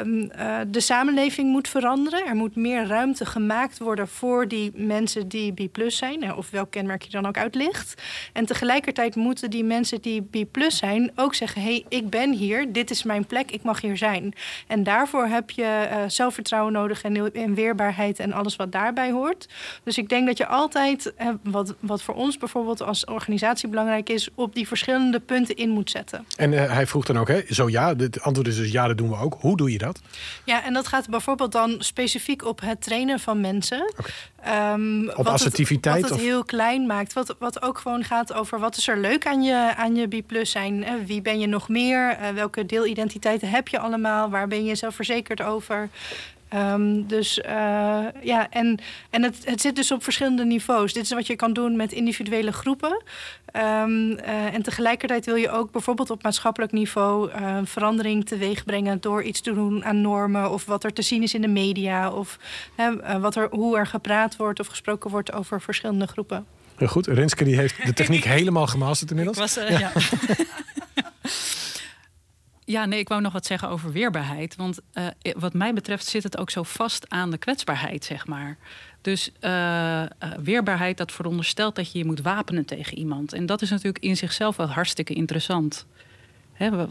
um, de samenleving moet veranderen. Er moet meer ruimte gemaakt worden voor die mensen die B+ zijn, of welk kenmerk je dan ook uitlicht. En tegelijkertijd moeten die mensen die B+ zijn ook zeggen: hé, hey, ik ben hier, dit is mijn plek, ik mag hier zijn. En daarvoor heb je uh, zelfvertrouwen nodig en, en, weerbaarheid en alles wat daarbij hoort. Dus ik denk dat je altijd, uh, wat, wat voor ons bijvoorbeeld als organisatie belangrijk is, op die verschillende punten in moet zetten. En uh, hij vroeg dan ook, hè, zo ja, het antwoord is dus ja, dat doen we ook. Hoe doe je dat? Ja, en dat gaat bijvoorbeeld dan specifiek op het trainen van mensen. Okay. Um, op assertiviteit? Het, wat het heel klein maakt. Wat, wat ook gewoon gaat over wat is er leuk aan je, aan je B-plus zijn. Wie ben je nog meer? Uh, welke deelidentiteiten heb je allemaal? Waar ben je zelfverzekerd over? Um, dus uh, ja, en, en het, het zit dus op verschillende niveaus. Dit is wat je kan doen met individuele groepen. Um, uh, en tegelijkertijd wil je ook bijvoorbeeld op maatschappelijk niveau uh, verandering teweeg brengen door iets te doen aan normen of wat er te zien is in de media of wat er, hoe er gepraat wordt of gesproken wordt over verschillende groepen. Heel goed. Renske die heeft de techniek helemaal gemasterd inmiddels. Ik was, ja. ja. Ja, nee, ik wou nog wat zeggen over weerbaarheid. Want uh, wat mij betreft zit het ook zo vast aan de kwetsbaarheid, zeg maar. Dus uh, uh, weerbaarheid, dat veronderstelt dat je je moet wapenen tegen iemand. En dat is natuurlijk in zichzelf wel hartstikke interessant. Hè,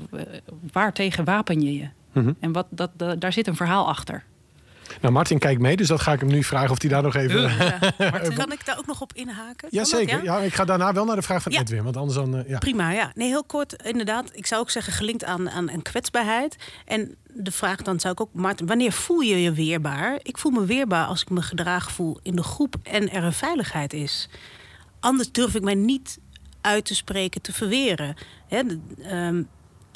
waar tegen wapen je je? Mm -hmm. En wat, dat, dat, daar zit een verhaal achter. Nou, Martin kijkt mee, dus dat ga ik hem nu vragen of hij daar nog even... Ja. kan ik daar ook nog op inhaken? Jazeker. Ja? ja, ik ga daarna wel naar de vraag van ja. Edwin, want anders dan... Uh, ja. Prima, ja. Nee, heel kort, inderdaad. Ik zou ook zeggen gelinkt aan, aan een kwetsbaarheid. En de vraag dan zou ik ook... Martin, wanneer voel je je weerbaar? Ik voel me weerbaar als ik me gedragen voel in de groep en er een veiligheid is. Anders durf ik mij niet uit te spreken, te verweren. Hè, um,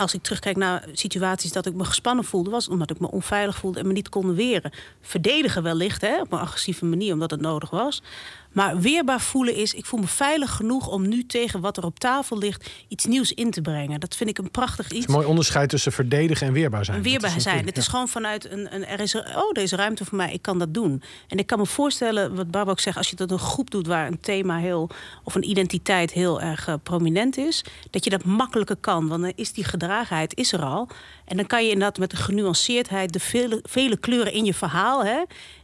als ik terugkijk naar situaties dat ik me gespannen voelde, was omdat ik me onveilig voelde en me niet kon weren. Verdedigen wellicht, hè, op een agressieve manier, omdat het nodig was. Maar weerbaar voelen is, ik voel me veilig genoeg om nu tegen wat er op tafel ligt iets nieuws in te brengen. Dat vind ik een prachtig iets. een mooi onderscheid tussen verdedigen en weerbaar zijn. Weerbaar zijn. Het is gewoon vanuit een, een, er is er, oh, deze ruimte voor mij, ik kan dat doen. En ik kan me voorstellen, wat Barbara ook zegt, als je dat een groep doet waar een thema heel, of een identiteit heel erg uh, prominent is, dat je dat makkelijker kan. Want dan is die gedragenheid is er al. En dan kan je inderdaad met de genuanceerdheid de vele, vele kleuren in je verhaal. Hè,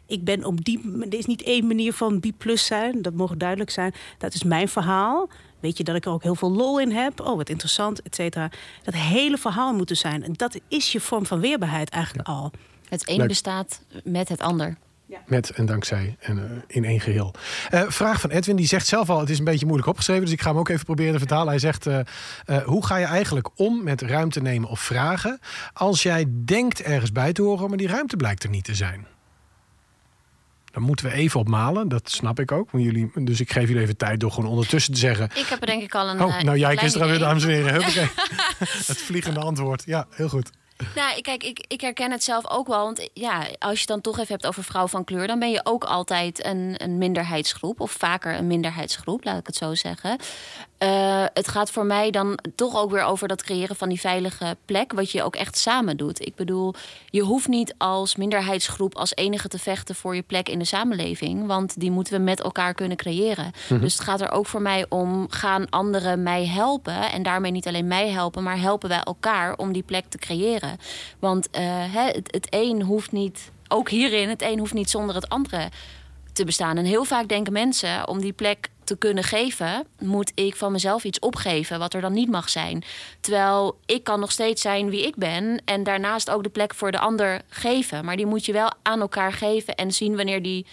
ik ben op die. Er is niet één manier van B-plus zijn. Dat mogen duidelijk zijn. Dat is mijn verhaal. Weet je dat ik er ook heel veel lol in heb? Oh, wat interessant, et cetera. Dat hele verhaal moet er zijn. En dat is je vorm van weerbaarheid eigenlijk ja. al. Het een Leuk. bestaat met het ander. Ja. Met en dankzij en uh, in één geheel. Uh, vraag van Edwin, die zegt zelf al: het is een beetje moeilijk opgeschreven, dus ik ga hem ook even proberen te vertalen. Hij zegt: uh, hoe ga je eigenlijk om met ruimte nemen of vragen als jij denkt ergens bij te horen, maar die ruimte blijkt er niet te zijn? Dan moeten we even op malen. Dat snap ik ook. Jullie, dus ik geef jullie even tijd door gewoon ondertussen te zeggen. Ik heb er denk ik al een. Oh, nou jij is er weer, dames en heren. het vliegende antwoord. Ja, heel goed. Nou, kijk, ik, ik herken het zelf ook wel. Want ja, als je het dan toch even hebt over vrouw van kleur, dan ben je ook altijd een, een minderheidsgroep. Of vaker een minderheidsgroep, laat ik het zo zeggen. Uh, het gaat voor mij dan toch ook weer over dat creëren van die veilige plek. Wat je ook echt samen doet. Ik bedoel, je hoeft niet als minderheidsgroep als enige te vechten voor je plek in de samenleving. Want die moeten we met elkaar kunnen creëren. Mm -hmm. Dus het gaat er ook voor mij om: gaan anderen mij helpen? En daarmee niet alleen mij helpen, maar helpen wij elkaar om die plek te creëren. Want uh, het, het een hoeft niet, ook hierin, het een hoeft niet zonder het andere te bestaan. En heel vaak denken mensen om die plek te kunnen geven, moet ik van mezelf iets opgeven wat er dan niet mag zijn. Terwijl ik kan nog steeds zijn wie ik ben en daarnaast ook de plek voor de ander geven. Maar die moet je wel aan elkaar geven en zien wanneer die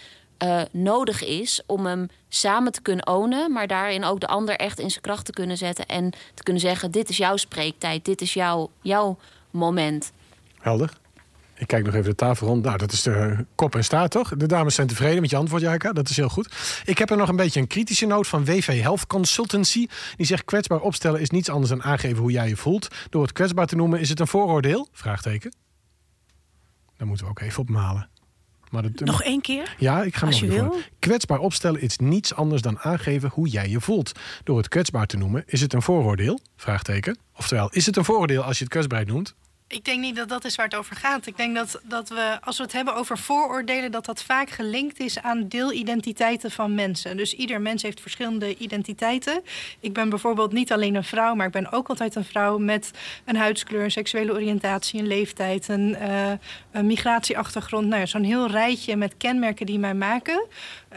uh, nodig is om hem samen te kunnen ownen, maar daarin ook de ander echt in zijn kracht te kunnen zetten en te kunnen zeggen: dit is jouw spreektijd, dit is jouw, jouw moment. Helder. Ik kijk nog even de tafel rond. Nou, dat is de kop en staart, toch? De dames zijn tevreden met je antwoord, Jaka. Dat is heel goed. Ik heb er nog een beetje een kritische noot van WV Health Consultancy. Die zegt kwetsbaar opstellen is niets anders dan aangeven hoe jij je voelt. Door het kwetsbaar te noemen is het een vooroordeel? Vraagteken. Daar moeten we ook even op malen. Maar dat, Nog één keer? Ja, ik ga Als nog je een wil. Kwetsbaar opstellen is niets anders dan aangeven hoe jij je voelt. Door het kwetsbaar te noemen, is het een vooroordeel? Vraagteken. Oftewel, is het een vooroordeel als je het kwetsbaarheid noemt? Ik denk niet dat dat is waar het over gaat. Ik denk dat, dat we, als we het hebben over vooroordelen, dat dat vaak gelinkt is aan deelidentiteiten van mensen. Dus ieder mens heeft verschillende identiteiten. Ik ben bijvoorbeeld niet alleen een vrouw, maar ik ben ook altijd een vrouw met een huidskleur, een seksuele oriëntatie, een leeftijd, een, eh, een migratieachtergrond. Nou ja, zo'n heel rijtje met kenmerken die mij maken.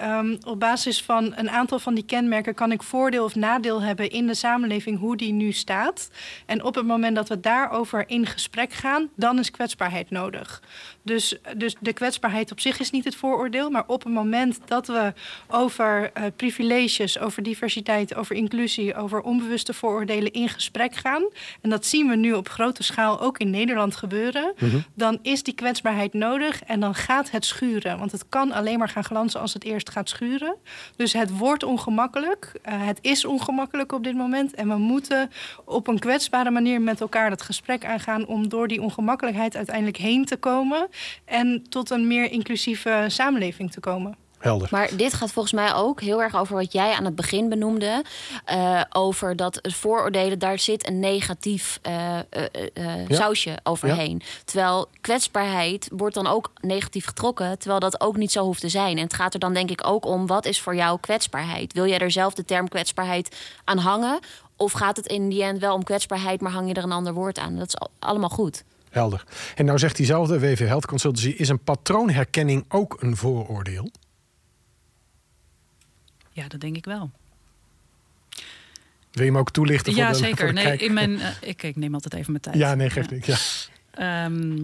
Ehm, op basis van een aantal van die kenmerken kan ik voordeel of nadeel hebben in de samenleving, hoe die nu staat. En op het moment dat we daarover in gesprek gaan, dan is kwetsbaarheid nodig. Dus, dus de kwetsbaarheid op zich is niet het vooroordeel, maar op het moment dat we over eh, privileges, over diversiteit, over inclusie, over onbewuste vooroordelen in gesprek gaan, en dat zien we nu op grote schaal ook in Nederland gebeuren, dan is die kwetsbaarheid nodig en dan gaat het schuren. Want het kan alleen maar gaan glanzen als het eerst gaat schuren. Dus het wordt ongemakkelijk. eh, het is ongemakkelijk op dit moment. En we moeten op een kwetsbare manier met elkaar het gesprek aangaan om door die ongemakkelijkheid uiteindelijk heen te komen en tot een meer inclusieve samenleving te komen. Helder. Maar dit gaat volgens mij ook heel erg over wat jij aan het begin benoemde. eh, over dat het vooroordelen, daar zit een negatief eh, eh, eh, Ja. sausje overheen. Terwijl kwetsbaarheid wordt dan ook negatief getrokken. Terwijl dat ook niet zo hoeft te zijn. En het gaat er dan denk ik ook om, wat is voor jou kwetsbaarheid? Wil jij er zelf de term kwetsbaarheid aan hangen? Of gaat het in die end wel om kwetsbaarheid, maar hang je er een ander woord aan? Dat is al- allemaal goed. Helder. En nou zegt diezelfde WV Health Consultancy... is een patroonherkenning ook een vooroordeel? Ja, dat denk ik wel. Wil je hem ook toelichten? voor Ja, de, zeker. Nee, kijk- in mijn, eh, ik, ik neem altijd even mijn tijd. Ja, nee, geeft niks. Ja. Ehm,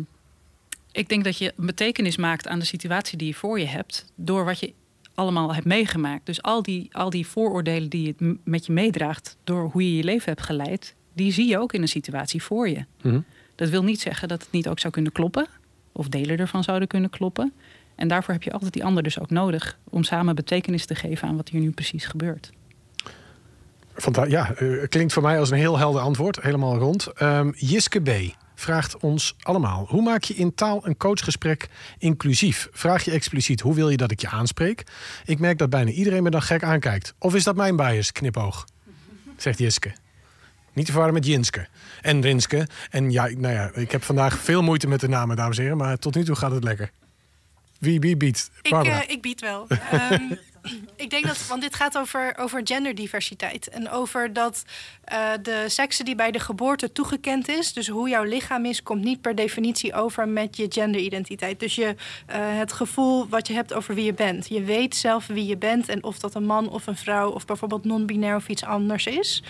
ik denk dat je een betekenis maakt aan de situatie die je voor je hebt. door wat je allemaal hebt meegemaakt. Dus al die, al die vooroordelen die je met je meedraagt. door hoe je je leven hebt geleid. die zie je ook in een situatie voor je. Mhm. Dat wil niet zeggen dat het niet ook zou kunnen kloppen. of delen ervan zouden kunnen kloppen. En daarvoor heb je altijd die ander dus ook nodig. om samen betekenis te geven aan wat hier nu precies gebeurt. Ja, eh, klinkt voor mij als een heel helder antwoord. Helemaal rond. Ehm, Jiske B. vraagt ons allemaal. Hoe maak je in taal een coachgesprek inclusief? Vraag je expliciet hoe wil je dat ik je aanspreek? Ik merk dat bijna iedereen me dan gek aankijkt. Of is dat mijn bias? Knipoog. Zegt Jiske. Niet te verwarren met Jinske. En Rinske. En ja, nou ja, ik heb vandaag veel moeite met de namen, dames en heren. Maar tot nu toe gaat het lekker. Wie, wie biedt? Ik, eh, ik bied wel. Ehm, ik denk dat, want dit gaat over, over genderdiversiteit. En over dat eh, de seksen die bij de geboorte toegekend is, dus hoe jouw lichaam is, komt niet per definitie over met je genderidentiteit. Dus je, eh, het gevoel wat je hebt over wie je bent. Je weet zelf wie je bent en of dat een man of een vrouw of bijvoorbeeld non-binair of iets anders is.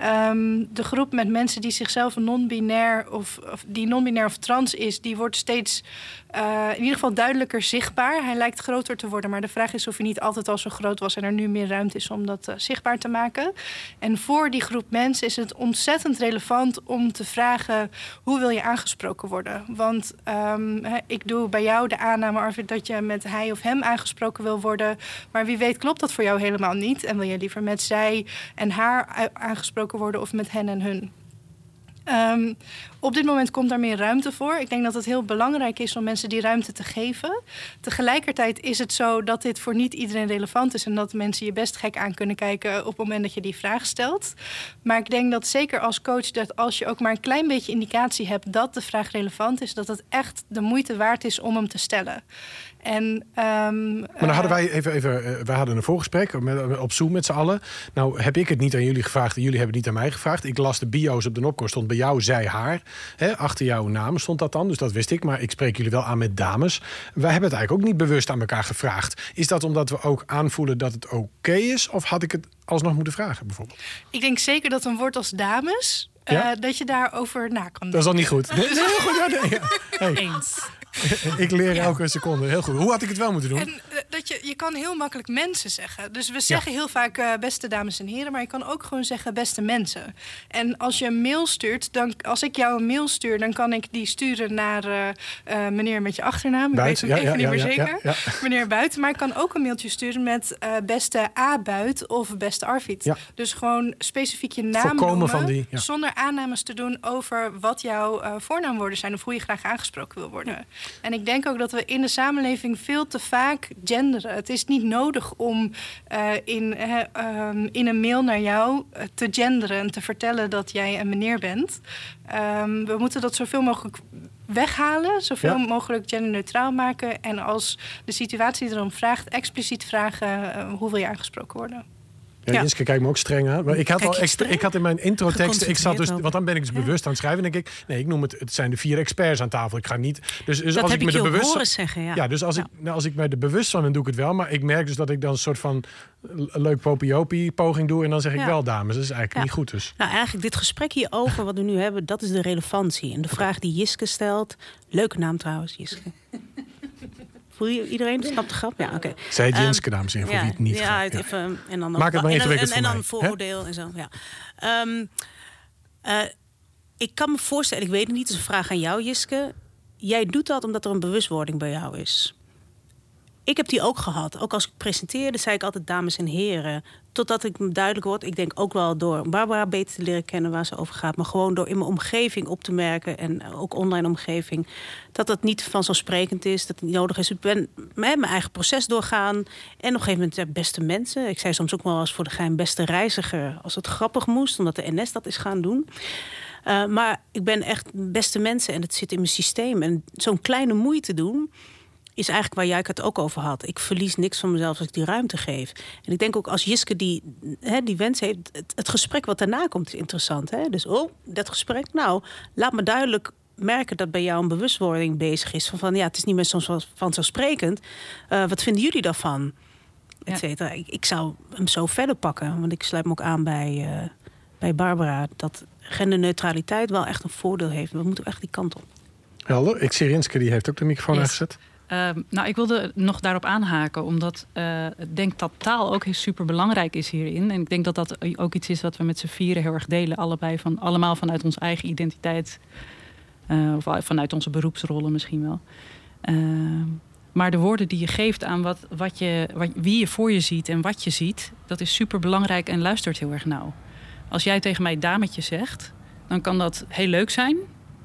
Ehm, de groep met mensen die zichzelf non-binair of, of die non-binair of trans is, die wordt steeds eh, in ieder geval duidelijker zichtbaar. Hij lijkt groter te worden, maar de vraag is of hij niet altijd al zo groot was en er nu meer ruimte is om dat eh, zichtbaar te maken. En voor die groep mensen is het ontzettend relevant om te vragen hoe wil je aangesproken worden? Want ehm, ik doe bij jou de aanname Arvid, dat je met hij of hem aangesproken wil worden, maar wie weet klopt dat voor jou helemaal niet en wil je liever met zij en haar a- aangesproken worden of met hen en hun? Ehm, op dit moment komt daar meer ruimte voor. Ik denk dat het heel belangrijk is om mensen die ruimte te geven. Tegelijkertijd is het zo dat dit voor niet iedereen relevant is en dat mensen je best gek aan kunnen kijken op het moment dat je die vraag stelt. Maar ik denk dat zeker als coach dat als je ook maar een klein beetje indicatie hebt dat de vraag relevant is, dat het echt de moeite waard is om hem te stellen. En, ehm, Maar dan hadden wij even, even eh, wij hadden een voorgesprek met, op Zoom met z'n allen. Nou heb ik het niet aan jullie gevraagd en jullie hebben het niet aan mij gevraagd. Ik las de bio's op de opkost, stond bij jou, zij, haar. Hè, achter jouw naam stond dat dan, dus dat wist ik. Maar ik spreek jullie wel aan met dames. Wij hebben het eigenlijk ook niet bewust aan elkaar gevraagd. Is dat omdat we ook aanvoelen dat het oké is? Of had ik het alsnog moeten vragen bijvoorbeeld? ik denk zeker dat een woord als dames, eh, dat je daarover na kan Dat is al niet goed. Nee, nee, heel goed. Ja, nee, ja. Hey, Eens. ik leer elke seconde. Heel goed. Hoe had ik het wel moeten doen? En, eh, dat je, je kan heel makkelijk mensen zeggen. Dus we zeggen heel vaak eh, beste dames en heren, maar je kan ook gewoon zeggen beste mensen. En als je een mail stuurt, dan als ik jou een mail stuur, dan kan ik die sturen naar eh, meneer met je achternaam. Ik weet het ja, even niet meer zeker. Meneer Buiten. Maar ik kan ook een mailtje sturen met beste A Buit of beste Arvid. Dus gewoon specifiek je naam noemen, van die, zonder aannames te doen over wat jouw voornaamwoorden zijn of hoe je graag aangesproken wil worden. En ik denk ook dat we in de samenleving veel te vaak genderen. Het is niet nodig om eh, in, ehm, in een mail naar jou eh, te genderen en te vertellen dat jij een meneer bent. Ehm, we moeten dat zoveel mogelijk weghalen, zoveel Ja. mogelijk genderneutraal maken. En als de situatie erom vraagt, expliciet vragen eh, hoe wil je aangesproken worden. Ja. Jiske kijkt me ook streng aan. Maar ik had al extra, ik had in mijn introtekst, ik zat dus, want dan ben ik dus bewust aan het schrijven. En denk ik, nee, ik noem het, het zijn de vier experts aan tafel. Ik ga niet. Dus, dus Dat als heb ik me er bewust horen zeggen, ja. Ja, dus als, Ja. Ik, nou, als ik me er bewust van ben, doe ik het wel. Maar ik merk dus dat ik dan een soort van leuk popiopie poging doe. En dan zeg ik Ja. wel dames. Dat is eigenlijk niet goed dus. Nou, eigenlijk dit gesprek hierover, wat we nu hebben, dat is de relevantie. En de vraag die Jiske stelt, leuke naam trouwens, Jiske. Voel je iedereen? Snapt de grap? Ja, oké. Zij Ehm, Jinske, dames en heren, voor wie het niet ja, gaat. Ja. Even, en dan Maak het maar en, ingewikkeld en, dan vooroordeel en zo. Ja. Ehm, eh, ik kan me voorstellen, ik weet het niet, het is een vraag aan jou, Jiske. Jij doet dat omdat er een bewustwording bij jou is. Ik heb die ook gehad. Ook als ik presenteerde, zei ik altijd dames en heren. Totdat ik me duidelijk word. Ik denk ook wel door Barbara beter te leren kennen waar ze over gaat. Maar gewoon door in mijn omgeving op te merken. En ook online omgeving. Dat dat niet vanzelfsprekend is. Dat het niet nodig is. Ik ben mijn eigen proces doorgaan. En op een gegeven moment beste mensen. Ik zei soms ook wel eens voor de geheim beste reiziger. Als het grappig moest. Omdat de NS dat is gaan doen. Uh, maar ik ben echt beste mensen. En het zit in mijn systeem. En zo'n kleine moeite doen is eigenlijk waar jij het ook over had. Ik verlies niks van mezelf als ik die ruimte geef. En ik denk ook als Jiske die, hè, die wens heeft... Het, het gesprek wat daarna komt is interessant. Hè? Dus oh, dat gesprek, nou, laat me duidelijk merken dat bij jou een bewustwording bezig is. Van, van ja, het is niet meer soms vanzelfsprekend. Uh, wat vinden jullie daarvan? Et cetera. Ik, ik zou hem zo verder pakken. Want ik sluit me ook aan bij, uh, bij Barbara... dat genderneutraliteit wel echt een voordeel heeft. We moeten echt die kant op. Helder. Ik zie Rinske, die heeft ook de microfoon yes. aangezet. Uh, nou, ik wilde nog daarop aanhaken, omdat uh, ik denk dat taal ook super belangrijk is hierin. En ik denk dat dat ook iets is wat we met z'n vieren heel erg delen. Allebei van, allemaal vanuit onze eigen identiteit. Uh, of vanuit onze beroepsrollen misschien wel. maar de woorden die je geeft aan wat, wat je, wat, wie je voor je ziet en wat je ziet, dat is super belangrijk en luistert heel erg nauw. Als jij tegen mij dametje zegt, dan kan dat heel leuk zijn.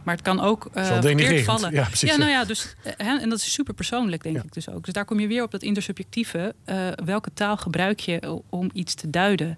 Maar het kan ook uh, verkeerd vallen. Ja, precies, ja, nou ja, dus, uh, hè, en dat is super persoonlijk, denk ja. ik dus ook. Dus daar kom je weer op dat intersubjectieve. Uh, welke taal gebruik je om iets te duiden?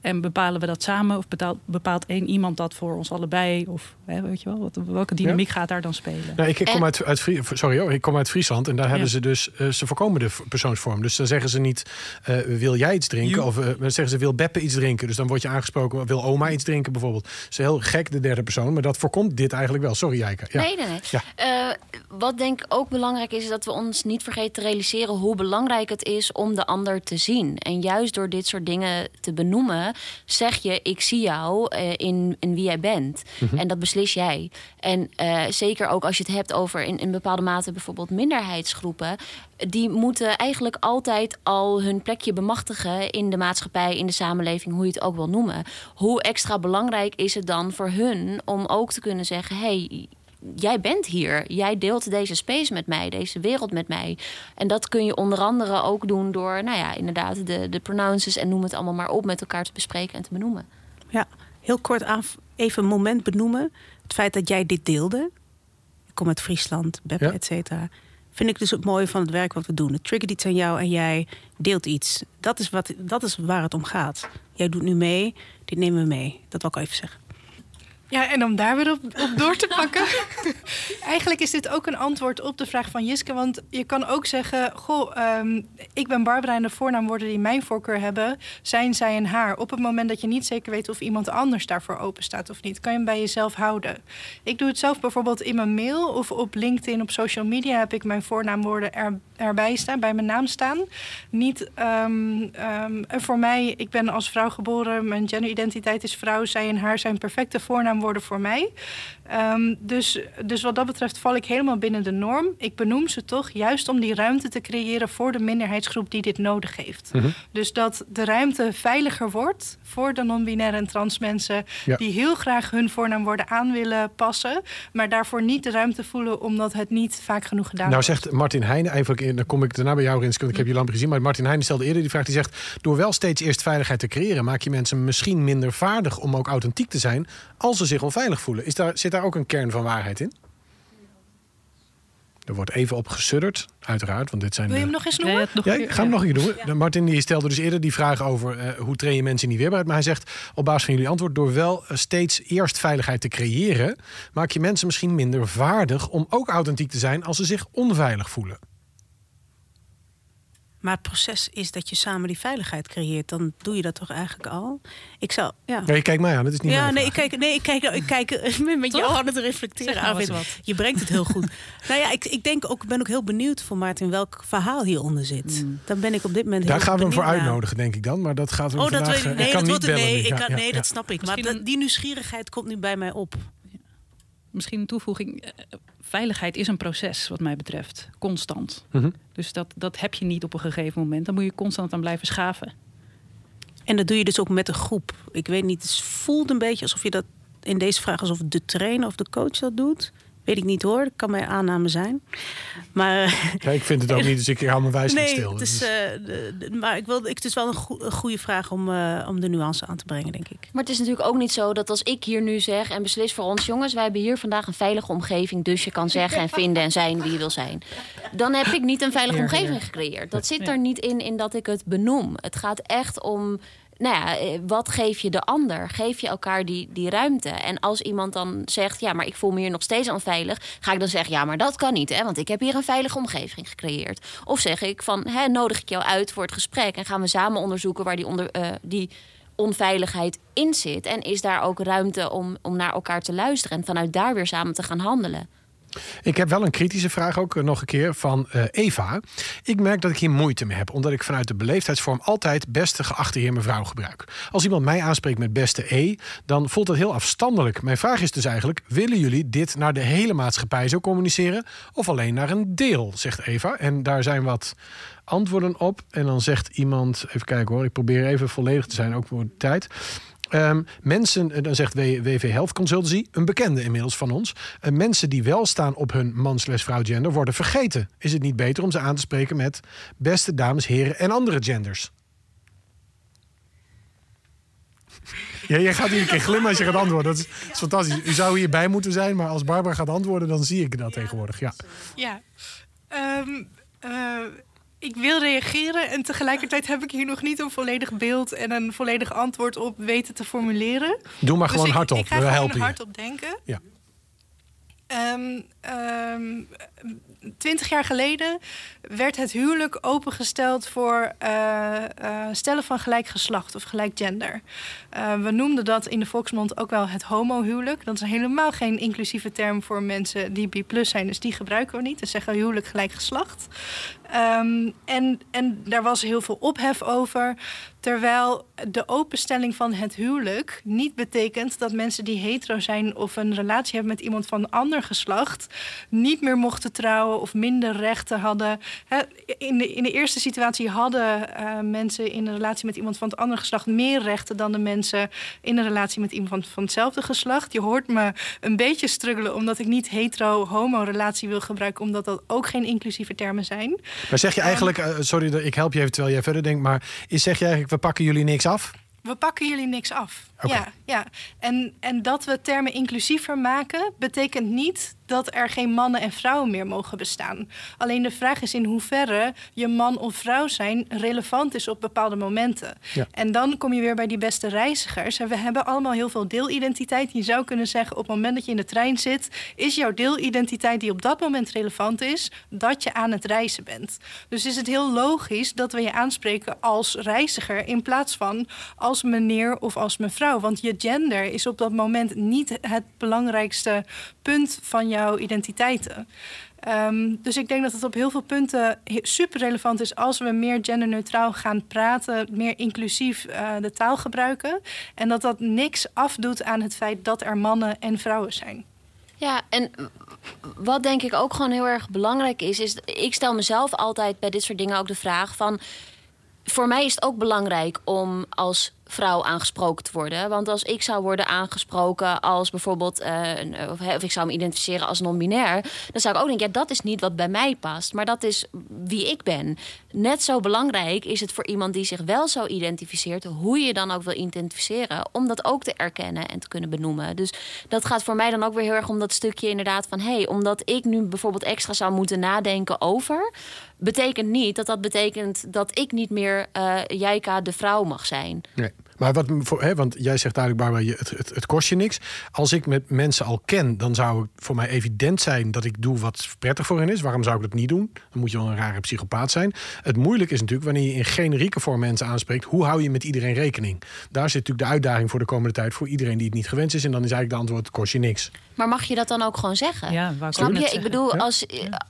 En bepalen we dat samen of bepaalt, bepaalt één iemand dat voor ons allebei? Of hè, weet je wel, wat, welke dynamiek ja. gaat daar dan spelen? Nou, ik, ik, kom uit, uit, sorry, hoor, ik kom uit Friesland en daar hebben ja. ze dus, uh, ze voorkomen de persoonsvorm. Dus dan zeggen ze niet, uh, wil jij iets drinken? You. Of uh, dan zeggen ze, wil Beppe iets drinken? Dus dan word je aangesproken, wil oma iets drinken bijvoorbeeld? Dat is heel gek, de derde persoon, maar dat voorkomt dit eigenlijk wel. Sorry, Jijke. Ja. Nee, nee, nee. Ja. wat denk ik ook belangrijk is, is dat we ons niet vergeten te realiseren hoe belangrijk het is om de ander te zien. En juist door dit soort dingen te benoemen, zeg je, ik zie jou uh, in, in wie jij bent. Mm -hmm. En dat beslis jij. En uh, zeker ook als je het hebt over in, in bepaalde mate bijvoorbeeld minderheidsgroepen. Die moeten eigenlijk altijd al hun plekje bemachtigen in de maatschappij, in de samenleving, hoe je het ook wil noemen. Hoe extra belangrijk is het dan voor hun om ook te kunnen zeggen: hey, jij bent hier. Jij deelt deze space met mij, deze wereld met mij. En dat kun je onder andere ook doen door, nou ja, inderdaad, de, de pronounces en noem het allemaal maar op met elkaar te bespreken en te benoemen. Ja, heel kort aan, even een moment benoemen. Het feit dat jij dit deelde. Ik kom uit Friesland, Beppe, ja. et cetera. Vind ik dus het mooie van het werk wat we doen. Het triggert iets aan jou en jij deelt iets. Dat is, wat, dat is waar het om gaat. Jij doet nu mee, dit nemen we mee. Dat wil ik even zeggen. Ja, en om daar weer op, op door te pakken. Eigenlijk is dit ook een antwoord op de vraag van Jiske. Want je kan ook zeggen: Goh, um, ik ben Barbara en de voornaamwoorden die mijn voorkeur hebben, zijn zij en haar. Op het moment dat je niet zeker weet of iemand anders daarvoor open staat of niet, kan je hem bij jezelf houden. Ik doe het zelf bijvoorbeeld in mijn mail of op LinkedIn, op social media heb ik mijn voornaamwoorden er, erbij staan, bij mijn naam staan. Niet um, voor mij, ik ben als vrouw geboren, mijn genderidentiteit is vrouw, zij en haar zijn perfecte voornaam worden voor mij. Ehm, dus, dus wat dat betreft val ik helemaal binnen de norm. Ik benoem ze toch juist om die ruimte te creëren voor de minderheidsgroep die dit nodig heeft. Mhm. Dus dat de ruimte veiliger wordt voor de non-binaire en trans mensen Ja. die heel graag hun voornaam worden aan willen passen, maar daarvoor niet de ruimte voelen omdat het niet vaak genoeg gedaan Nou wordt. zegt Martin Heijnen, even, in- dan kom ik daarna bij jou in, ik heb je lamp gezien. Maar Martin Heijnen stelde eerder die vraag, die zegt... door wel steeds eerst veiligheid te creëren... maak je mensen misschien minder vaardig om ook authentiek te zijn... als ze zich onveilig voelen. Is daar, zit daar ook een kern van waarheid in? Er wordt even op gesudderd, uiteraard. Want dit zijn Wil je de- hem nog eens Ja, noemen? ik keer- ga hem ja. nog een keer doen. De Martin die stelde dus eerder die vraag over eh, hoe train je mensen in die weerbaarheid. Maar hij zegt op basis van jullie antwoord, door wel eh, steeds eerst veiligheid te creëren, maak je mensen misschien minder vaardig om ook authentiek te zijn als ze zich onveilig voelen. Maar het proces is dat je samen die veiligheid creëert. Dan doe je dat toch eigenlijk al? Ik zou, ja. Je kijkt mij aan, dat is niet Ja, mijn nee, ik kijk, nee, ik kijk, ik kijk eh, met jou aan het reflecteren. Nou Arvid. wat. Je brengt het heel goed. nou ja, ik, ik denk ook, ben ook heel benieuwd voor Maarten welk verhaal hieronder zit. Dan ben ik op dit moment Daar heel gaan we hem voor uitnodigen, denk ik dan. Maar dat gaat we Oh, dat vandaag... eh, Nee, ik kan dat niet bellen. Nee, ik kan, ja, nee dat snap ik. Maar dat- die nieuwsgierigheid komt nu bij mij op. Misschien een toevoeging. eh, Veiligheid is een proces, wat mij betreft. Constant. Mhm. Dus dat, dat heb je niet op een gegeven moment. Dan moet je constant aan blijven schaven. En dat doe je dus ook met een groep. Ik weet niet, het voelt een beetje alsof je dat in deze vraag alsof de trainer of de coach dat doet. Weet ik niet hoor, dat kan mijn aanname zijn. Maar Ja, ik vind het ook niet, dus ik hou mijn wijsheid nee, stil. het is, Dus- eh, de- de- maar ik wil, ik, het is wel een, goe- een goede vraag om, eh, om de nuance aan te brengen, denk ik. Maar het is natuurlijk ook niet zo dat als ik hier nu zeg en beslis voor ons, jongens, wij hebben hier vandaag een veilige omgeving, dus je kan zeggen en vinden en zijn wie je wil zijn. Dan heb ik niet een veilige omgeving gecreëerd. Dat zit er niet in, in dat ik het benoem. Het gaat echt om. Nou ja, eh, wat geef je de ander? Geef je elkaar die, die ruimte? En als iemand dan zegt, ja, maar ik voel me hier nog steeds onveilig, ga ik dan zeggen, ja, maar dat kan niet, hè, want ik heb hier een veilige omgeving gecreëerd. Of zeg ik van, hè, nodig ik jou uit voor het gesprek en gaan we samen onderzoeken waar die, onder, eh, die onveiligheid in zit. En is daar ook ruimte om, om naar elkaar te luisteren en vanuit daar weer samen te gaan handelen? Ik heb wel een kritische vraag ook eh, nog een keer van eh, Eva. Ik merk dat ik hier moeite mee heb, omdat ik vanuit de beleefdheidsvorm altijd beste geachte heer mevrouw gebruik. Als iemand mij aanspreekt met beste E, dan voelt dat heel afstandelijk. Mijn vraag is dus eigenlijk: willen jullie dit naar de hele maatschappij zo communiceren of alleen naar een deel, zegt Eva. En daar zijn wat antwoorden op. En dan zegt iemand, even kijken hoor, ik probeer even volledig te zijn, ook voor de tijd. Ehm, mensen, eh, dan zegt WV Health Consultancy, een bekende inmiddels van ons. eh, mensen die wel staan op hun man-slash-vrouw gender worden vergeten. Is het niet beter om ze aan te spreken met beste dames, heren en andere genders? Ja, jij gaat hier een keer glimmen als je gaat antwoorden. Dat is, dat is fantastisch. U zou hierbij moeten zijn, maar als Barbara gaat antwoorden, dan zie ik dat tegenwoordig. Ja. Ja. Ehm, eh, ik wil reageren en tegelijkertijd heb ik hier nog niet een volledig beeld en een volledig antwoord op weten te formuleren. Doe maar Dus gewoon hardop. Ik ga We helpen hardop denken. Ja. Ehm, ehm, Twintig jaar geleden werd het huwelijk opengesteld voor eh, eh, stellen van gelijk geslacht of gelijk gender. Eh, we noemden dat in de volksmond ook wel het homohuwelijk. Dat is helemaal geen inclusieve term voor mensen die B+ zijn, dus die gebruiken we niet. We zeggen huwelijk gelijk geslacht. Ehm, en, en daar was heel veel ophef over. Terwijl de openstelling van het huwelijk niet betekent dat mensen die hetero zijn of een relatie hebben met iemand van ander geslacht niet meer mochten trouwen of minder rechten hadden. In, de, in de eerste situatie hadden eh, mensen in een relatie met iemand van het andere geslacht meer rechten dan de mensen in een relatie met iemand van, hetzelfde geslacht. Je hoort me een beetje struggelen omdat ik niet hetero-homo relatie wil gebruiken, omdat dat ook geen inclusieve termen zijn. Maar zeg je eigenlijk, eh, sorry, dat ik help je even terwijl jij verder denkt, maar is zeg je eigenlijk, we pakken jullie niks af? We pakken jullie niks af. Ja, ja. En, en dat we termen inclusiever maken, betekent niet dat er geen mannen en vrouwen meer mogen bestaan. Alleen de vraag is in hoeverre je man of vrouw zijn relevant is op bepaalde momenten. Ja. En dan kom je weer bij die beste reizigers. En we hebben allemaal heel veel deelidentiteit. Je zou kunnen zeggen, op het moment dat je in de trein zit, is jouw deelidentiteit die op dat moment relevant is, dat je aan het reizen bent. Dus is het heel logisch dat we je aanspreken als reiziger in plaats van als meneer of als mevrouw. Want je gender is op dat moment niet het belangrijkste punt van jouw identiteiten. Ehm, dus ik denk dat het op heel veel punten super relevant is als we meer genderneutraal gaan praten, meer inclusief uh, de taal gebruiken. En dat dat niks afdoet aan het feit dat er mannen en vrouwen zijn. Ja, en wat denk ik ook gewoon heel erg belangrijk is, is ik stel mezelf altijd bij dit soort dingen ook de vraag van. Voor mij is het ook belangrijk om als vrouw aangesproken te worden. Want als ik zou worden aangesproken als bijvoorbeeld, uh, of, ik zou me identificeren als non-binair, dan zou ik ook denken, ja, dat is niet wat bij mij past, maar dat is wie ik ben. Net zo belangrijk is het voor iemand die zich wel zo identificeert, hoe je dan ook wil identificeren, om dat ook te erkennen en te kunnen benoemen. Dus dat gaat voor mij dan ook weer heel erg om dat stukje inderdaad van, hé, hey, omdat ik nu bijvoorbeeld extra zou moeten nadenken over, betekent niet dat dat betekent dat ik niet meer uh, Jijka de vrouw mag zijn. Nee. Maar wat voor, hè, want jij zegt eigenlijk, Barbara, het, het, het, kost je niks. Als ik met mensen al ken, dan zou het voor mij evident zijn dat ik doe wat prettig voor hen is. Waarom zou ik dat niet doen? Dan moet je wel een rare psychopaat zijn. Het moeilijk is natuurlijk wanneer je in generieke vorm mensen aanspreekt. Hoe hou je met iedereen rekening? Daar zit natuurlijk de uitdaging voor de komende tijd voor iedereen die het niet gewenst is. En dan is eigenlijk de antwoord: het kost je niks. Maar mag je dat dan ook gewoon zeggen? Ja, Snap je? Ik bedoel, als. Ja.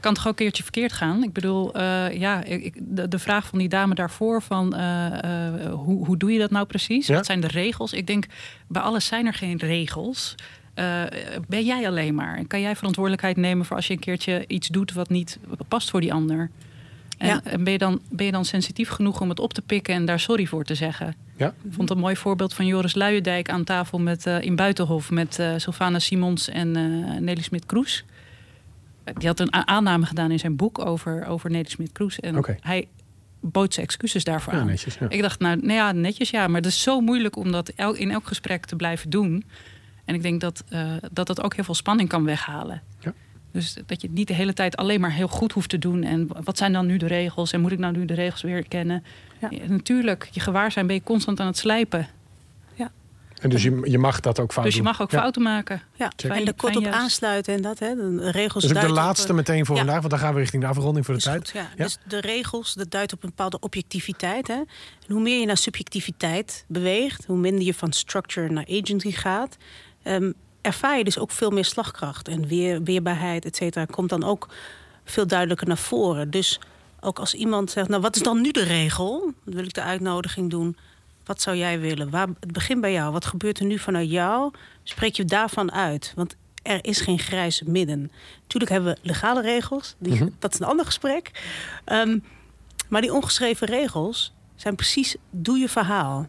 Kan toch ook een keertje verkeerd gaan? Ik bedoel, uh, ja, ik, de, de, vraag van die dame daarvoor: van uh, uh, hoe, hoe doe je dat nou precies? Ja? Wat zijn de regels? Ik denk, bij alles zijn er geen regels. ben jij alleen maar? En kan jij verantwoordelijkheid nemen voor als je een keertje iets doet wat niet past voor die ander? En, ja. en ben, je dan, ben je dan sensitief genoeg om het op te pikken en daar sorry voor te zeggen? Ja. Ik vond een mooi voorbeeld van Joris Luijendijk aan tafel met, uh, in Buitenhof met uh, Sylvana Simons en uh, Nelly Smit-Kroes. Die had een aanname gedaan in zijn boek over, over Nelly Smit-Kroes. En okay. hij bood zijn excuses daarvoor ja, aan. Netjes, ja. Ik dacht, nou, nou ja, netjes ja, maar het is zo moeilijk om dat el in elk gesprek te blijven doen. En ik denk dat, dat dat ook heel veel spanning kan weghalen. Ja. Dus dat je het niet de hele tijd alleen maar heel goed hoeft te doen. En wat zijn dan nu de regels? En moet ik nou nu de regels weer kennen? Ja. Ja, natuurlijk, je gewaar zijn ben je constant aan het slijpen. En dus je, je mag dat ook fouten Dus je mag ook fouten maken. Ja. en er kort op aansluiten en dat, hè, de regels. Dus ook de laatste meteen voor vandaag, want dan gaan we richting de afronding voor de tijd. Goed, ja. Dus de regels, dat duidt op een bepaalde objectiviteit. Hè. En hoe meer je naar subjectiviteit beweegt, hoe minder je van structure naar agency gaat. Um, ervaar je dus ook veel meer slagkracht en weer, weerbaarheid, et cetera, komt dan ook veel duidelijker naar voren. Dus ook als iemand zegt, nou wat is dan nu de regel? Dan wil ik de uitnodiging doen. Wat zou jij willen? Waar, het begint bij jou. Wat gebeurt er nu vanuit jou? Spreek je daarvan uit? Want er is geen grijze midden. Natuurlijk hebben we legale regels. Die, mhm. Dat is een ander gesprek. Um, maar die ongeschreven regels zijn precies doe je verhaal.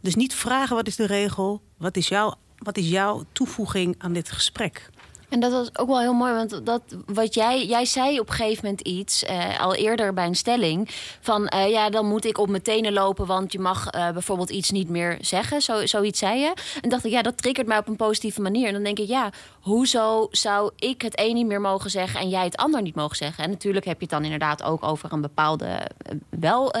Dus niet vragen wat is de regel, wat is jouw wat is jouw toevoeging aan dit gesprek? En dat was ook wel heel mooi, want dat, wat jij, jij zei op een gegeven moment iets, uh, al eerder bij een stelling, van uh, ja, dan moet ik op mijn tenen lopen, want je mag uh, bijvoorbeeld iets niet meer zeggen. Zo, zoiets zei je. En dacht ik, ja, dat triggert mij op een positieve manier. En dan denk ik, ja, hoezo zou ik het een niet meer mogen zeggen en jij het ander niet mogen zeggen? En natuurlijk heb je het dan inderdaad ook over een bepaalde wel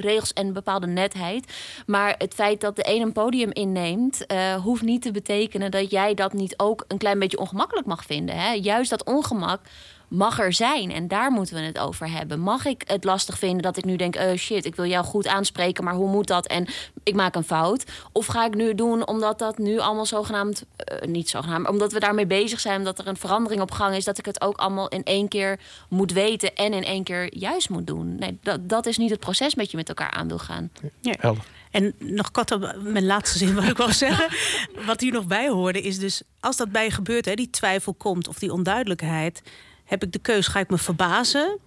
regels en een bepaalde netheid. Maar het feit dat de een een podium inneemt, hoeft niet te betekenen dat jij dat niet ook een klein beetje ongemakkelijk mag vinden. Hè? Juist dat ongemak mag er zijn. En daar moeten we het over hebben. Mag ik het lastig vinden dat ik nu denk... oh shit, ik wil jou goed aanspreken, maar hoe moet dat? En ik maak een fout. Of ga ik nu doen omdat dat nu allemaal zogenaamd... Uh, niet zogenaamd, omdat we daarmee bezig zijn... omdat er een verandering op gang is... dat ik het ook allemaal in één keer moet weten... en in één keer juist moet doen. Nee, dat, dat is niet het proces met je met elkaar aan wil gaan. Ja. Helder. En nog kort op mijn laatste zin wat ik wil zeggen. Wat hier nog bij hoorde is dus... als dat bij je gebeurt, hè, die twijfel komt of die onduidelijkheid... heb ik de keus, ga ik me verbazen...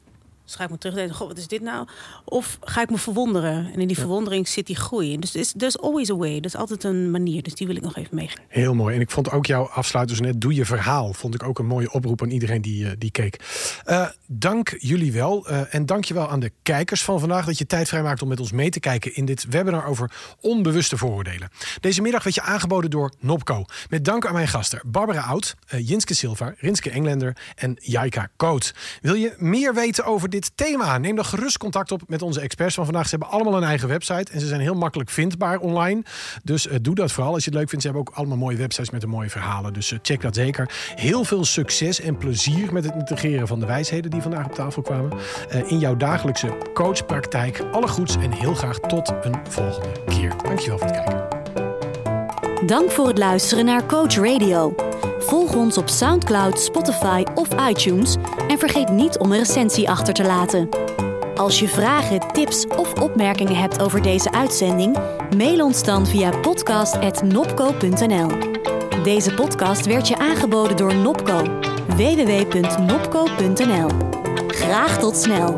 Dus ga ik me terugdenken, god, wat is dit nou? Of ga ik me verwonderen? En in die verwondering zit die groei. Dus is there's always a way. Dat is altijd een manier. Dus die wil ik nog even meegeven. Heel mooi. En ik vond ook jouw afsluiters net, doe je verhaal. Vond ik ook een mooie oproep aan iedereen die, uh, die keek. Uh, dank jullie wel. Uh, en dank je wel aan de kijkers van vandaag dat je tijd vrijmaakt om met ons mee te kijken in dit webinar over onbewuste vooroordelen. Deze middag werd je aangeboden door Nopco. Met dank aan mijn gasten Barbara Oud, Jinske Silva, Rinske Englander en Jaika Koot. Wil je meer weten over dit dit thema. Neem dan gerust contact op met onze experts van vandaag. Ze hebben allemaal een eigen website en ze zijn heel makkelijk vindbaar online. Dus uh, doe dat vooral als je het leuk vindt. Ze hebben ook allemaal mooie websites met een mooie verhalen. Dus uh, check dat zeker. Heel veel succes en plezier met het integreren van de wijsheden die vandaag op tafel kwamen. Uh, in jouw dagelijkse coachpraktijk. Alle goeds en heel graag tot een volgende keer. Dankjewel voor het kijken. Dank voor het luisteren naar Coach Radio. Volg ons op SoundCloud, Spotify of iTunes en vergeet niet om een recensie achter te laten. Als je vragen, tips of opmerkingen hebt over deze uitzending, mail ons dan via podcast.nopco.nl. Deze podcast werd je aangeboden door Nopco. www.nopco.nl. Graag tot snel!